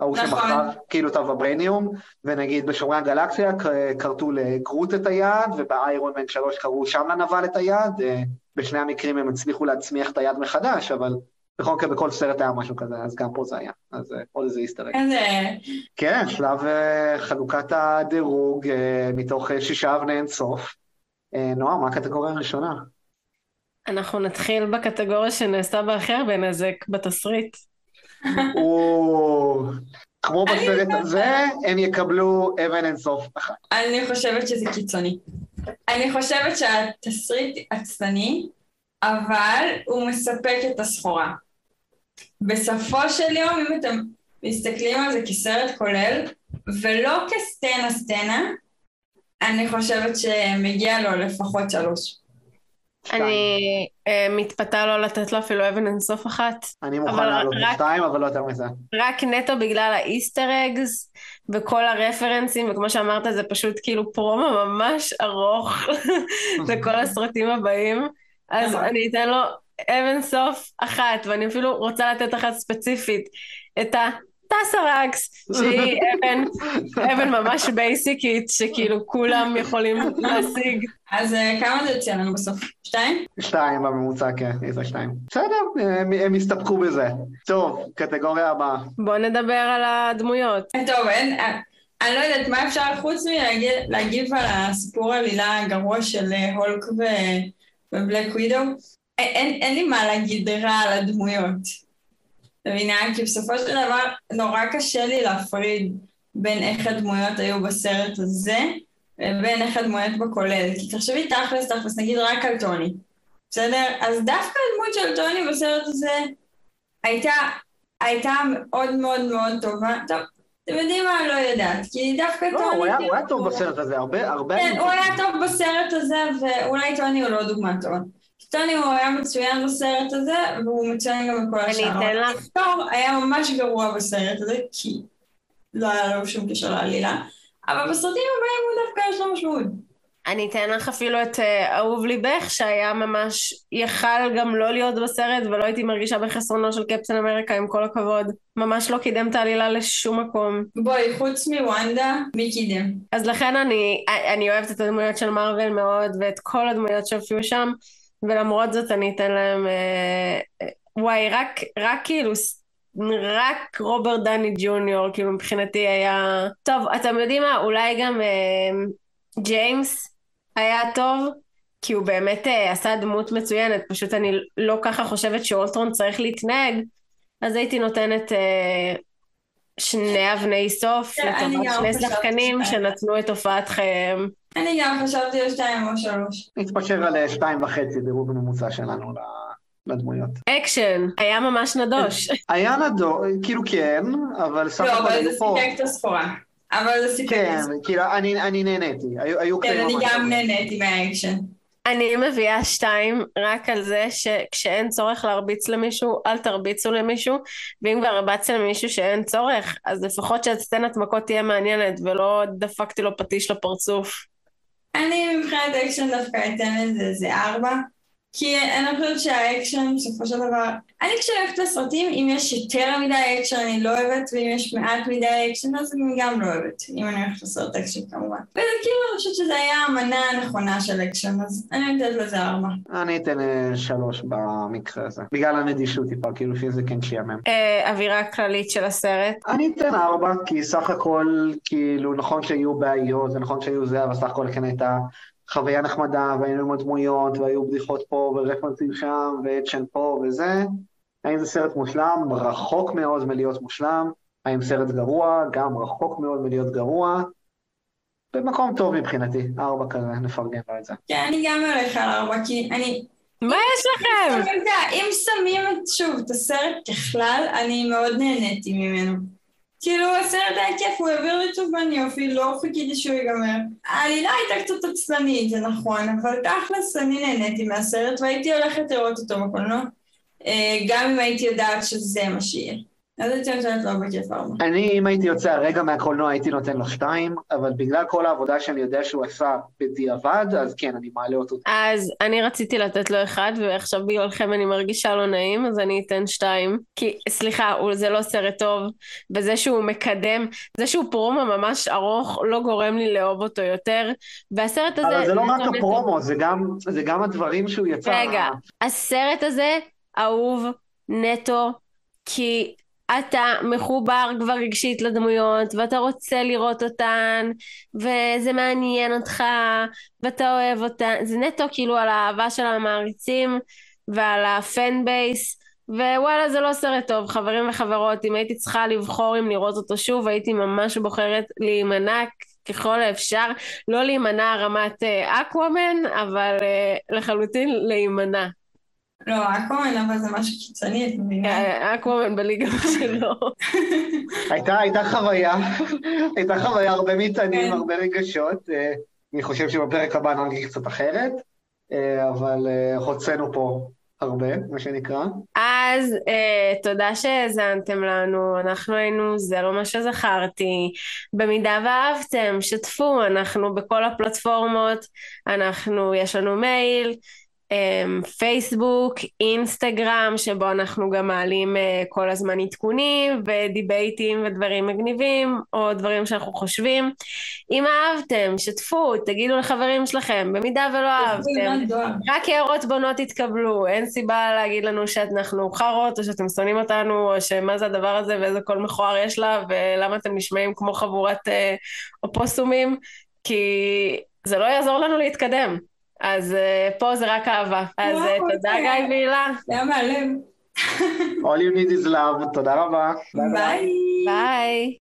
ההוא נכון. שמכר כאילו את הווברניום, ונגיד בשומרי הגלקסיה כרתו לגרוט את היד, ובאיירון מן 3 קראו שם לנבל את היד, אה, בשני המקרים הם הצליחו להצמיח את היד מחדש, אבל בכל מקרה בכל סרט היה משהו כזה, אז גם פה זה היה, אז אה, עוד איזה איסטר איזה... כן, שלב אה, חלוקת הדירוג מתוך שישה אבני אינסוף. נועה, מה הקטגוריה הראשונה? אנחנו נתחיל בקטגוריה שנעשתה בהכי הרבה נזק בתסריט. כמו בסרט הזה, הם יקבלו אבן אינסוף אחת. אני חושבת שזה קיצוני. אני חושבת שהתסריט עצלני, אבל הוא מספק את הסחורה. בסופו של יום, אם אתם מסתכלים על זה כסרט כולל, ולא כסצנה סצנה, אני חושבת שמגיע לו לפחות שלוש. אני uh, מתפתה לא לתת לו אפילו אבן אינסוף אחת. אני מוכן לעלות בשתיים, אבל לא יותר מזה. רק נטו בגלל האיסטר אגס וכל הרפרנסים, וכמו שאמרת, זה פשוט כאילו פרומו ממש ארוך לכל הסרטים הבאים. אז נכון. אני אתן לו אבן סוף אחת, ואני אפילו רוצה לתת אחת ספציפית. את ה... טסראקס, שהיא אבן, אבן ממש בייסיקית, שכאילו כולם יכולים להשיג. אז אה, כמה זה יוצא לנו בסוף? שתיים? שתיים בממוצע, כן, איזה שתיים. בסדר, הם הסתפקו בזה. טוב, קטגוריה הבאה. בוא נדבר על הדמויות. טוב, אין... אה, אני לא יודעת מה אפשר חוץ מלהגיב על הסיפור העלילה הגרוע של אה, הולק ובלק ווידו. אין, אין לי מה להגיד רע על הדמויות. מבינה? כי בסופו של דבר נורא קשה לי להפריד בין איך הדמויות היו בסרט הזה לבין איך הדמויות בכולל. כי תחשבי תכלס, תכלס, נגיד רק על טוני. בסדר? אז דווקא הדמות של טוני בסרט הזה הייתה, הייתה מאוד מאוד מאוד טובה. טוב, אתם יודעים מה? לא יודעת. כי דווקא לא, טוני... הוא היה, הוא היה טוב בסרט הזה, הרבה... הרבה... כן, הוא היה טוב בסרט הזה, ואולי טוני הוא לא דוגמה טובה. טוני הוא היה מצוין בסרט הזה, והוא מצוין גם בכל השאר. אני אתן לך. טוב, היה ממש גרוע בסרט הזה, כי לא היה לו שום קשר לעלילה, אבל בסרטים הבאים הוא דווקא יש לו משמעות. אני אתן לך אפילו את אה, אהוב ליבך, שהיה ממש, יכל גם לא להיות בסרט, ולא הייתי מרגישה בחסרונו של קפטן אמריקה, עם כל הכבוד. ממש לא קידם את העלילה לשום מקום. בואי, חוץ מוונדה, מי קידם? אז לכן אני, אני אוהבת את הדמויות של מארוול מאוד, ואת כל הדמויות שהופיעו שם. ולמרות זאת אני אתן להם, אה, אה, וואי, רק, רק כאילו, רק רוברט דני ג'וניור, כאילו מבחינתי היה... טוב, אתם יודעים מה, אולי גם אה, ג'יימס היה טוב, כי הוא באמת אה, עשה דמות מצוינת, פשוט אני לא ככה חושבת שאולטרון צריך להתנהג, אז הייתי נותנת אה, שני אבני סוף כן, לטובת שני שחקנים שנתנו את הופעת חייהם. אני גם חשבתי על שתיים או שלוש. נתפשר על אה, שתיים וחצי דירוג ממוצע שלנו לדמויות. אקשן, היה ממש נדוש. היה נדוש, כאילו כן, אבל סך הכל... לא, אבל זה סיפק את הסחורה. אבל זה סיפק את הסחורה. כן, כאילו אני נהניתי, היו קטעים כן, אני גם נהניתי מהאקשן. אני מביאה שתיים רק על זה שכשאין צורך להרביץ למישהו, אל תרביצו למישהו, ואם כבר הרבצת למישהו שאין צורך, אז לפחות שהסצנת מכות תהיה מעניינת, ולא דפקתי לו פטיש לפרצוף. אני מבחינת אקשן דווקא אתן לזה איזה ארבע. כי אני חושבת שהאקשן בסופו של דבר, אני כשאני הולכת לסרטים, אם יש יותר מדי אקשן אני לא אוהבת, ואם יש מעט מדי אקשן אז אני גם לא אוהבת, אם אני הולכת לסרט אקשן כמובן. וזה כאילו אני חושבת שזו הייתה המנה הנכונה של אקשן, אז אני אתן לזה ארבע. אני אתן אה, שלוש במקרה הזה, בגלל הנדישות טיפה, כאילו שזה כן שיאמם. אה, אווירה כללית של הסרט? אני אתן ארבע, כי סך הכל, כאילו, נכון שהיו בעיות, זה נכון שהיו זה, אבל סך הכל כן הייתה חוויה נחמדה, והיינו עם הדמויות, והיו בדיחות פה ורפרנסים שם, ואקשן פה וזה. האם זה סרט מושלם? רחוק מאוד מלהיות מושלם. האם סרט גרוע? גם רחוק מאוד מלהיות גרוע. במקום טוב מבחינתי, ארבע כזה, נפרגן לו את זה. כן, אני גם הולך על ארבע, כי אני... מה יש לכם? אם שמים את, שוב, את הסרט ככלל, אני מאוד נהניתי ממנו. כאילו, הסרט היה כיף, הוא העביר לי תובן יופי, לא חיכיתי שהוא ייגמר. העלילה הייתה קצת עצלנית, זה נכון, אבל תכלס אני נהניתי מהסרט והייתי הולכת לראות אותו בקולנוע, אה, גם אם הייתי יודעת שזה מה שיהיה. אז. אני, אם הייתי יוצא הרגע מהקולנוע, הייתי נותן לו שתיים, אבל בגלל כל העבודה שאני יודע שהוא עשה בדיעבד, אז כן, אני מעלה אותו. אז אני רציתי לתת לו אחד, ועכשיו בגללכם אני מרגישה לא נעים, אז אני אתן שתיים. כי, סליחה, זה לא סרט טוב, וזה שהוא מקדם, זה שהוא פרומו ממש ארוך, לא גורם לי לאהוב אותו יותר. והסרט הזה... אבל זה לא רק. הפרומו, זה גם, זה גם הדברים שהוא יצא. רגע, הסרט הזה אהוב נטו, כי אתה מחובר כבר רגשית לדמויות, ואתה רוצה לראות אותן, וזה מעניין אותך, ואתה אוהב אותן, זה נטו כאילו על האהבה של המעריצים, ועל ה fan base, ווואלה זה לא סרט טוב, חברים וחברות, אם הייתי צריכה לבחור אם לראות אותו שוב, הייתי ממש בוחרת להימנע ככל האפשר, לא להימנע רמת אה, אקוואמן, אבל אה, לחלוטין להימנע. לא, אקומן, אבל זה משהו קיצוני, את מבינה? אה, אקוואמן בליגה שלו. הייתה, חוויה, הייתה חוויה הרבה מטענים, כן. הרבה רגשות. אה, אני חושב שבפרק הבא נרגיש קצת אחרת, אה, אבל הוצאנו פה הרבה, מה שנקרא. אז אה, תודה שהאזנתם לנו, אנחנו היינו זה לא מה שזכרתי. במידה ואהבתם, שתפו, אנחנו בכל הפלטפורמות, אנחנו, יש לנו מייל, פייסבוק, אינסטגרם, שבו אנחנו גם מעלים אה, כל הזמן עדכונים ודיבייטים ודברים מגניבים, או דברים שאנחנו חושבים. אם אהבתם, שתפו, תגידו לחברים שלכם, במידה ולא אהבתם. רק הערות בונות התקבלו, אין סיבה להגיד לנו שאנחנו חארות, או שאתם שונאים אותנו, או שמה זה הדבר הזה ואיזה קול מכוער יש לה, ולמה אתם נשמעים כמו חבורת אה, אופוסומים, כי זה לא יעזור לנו להתקדם. אז אה, פה זה רק אהבה. אז אה, תודה גיא והילה. זה היה מהלב. All you need is love, תודה רבה. ביי. ביי.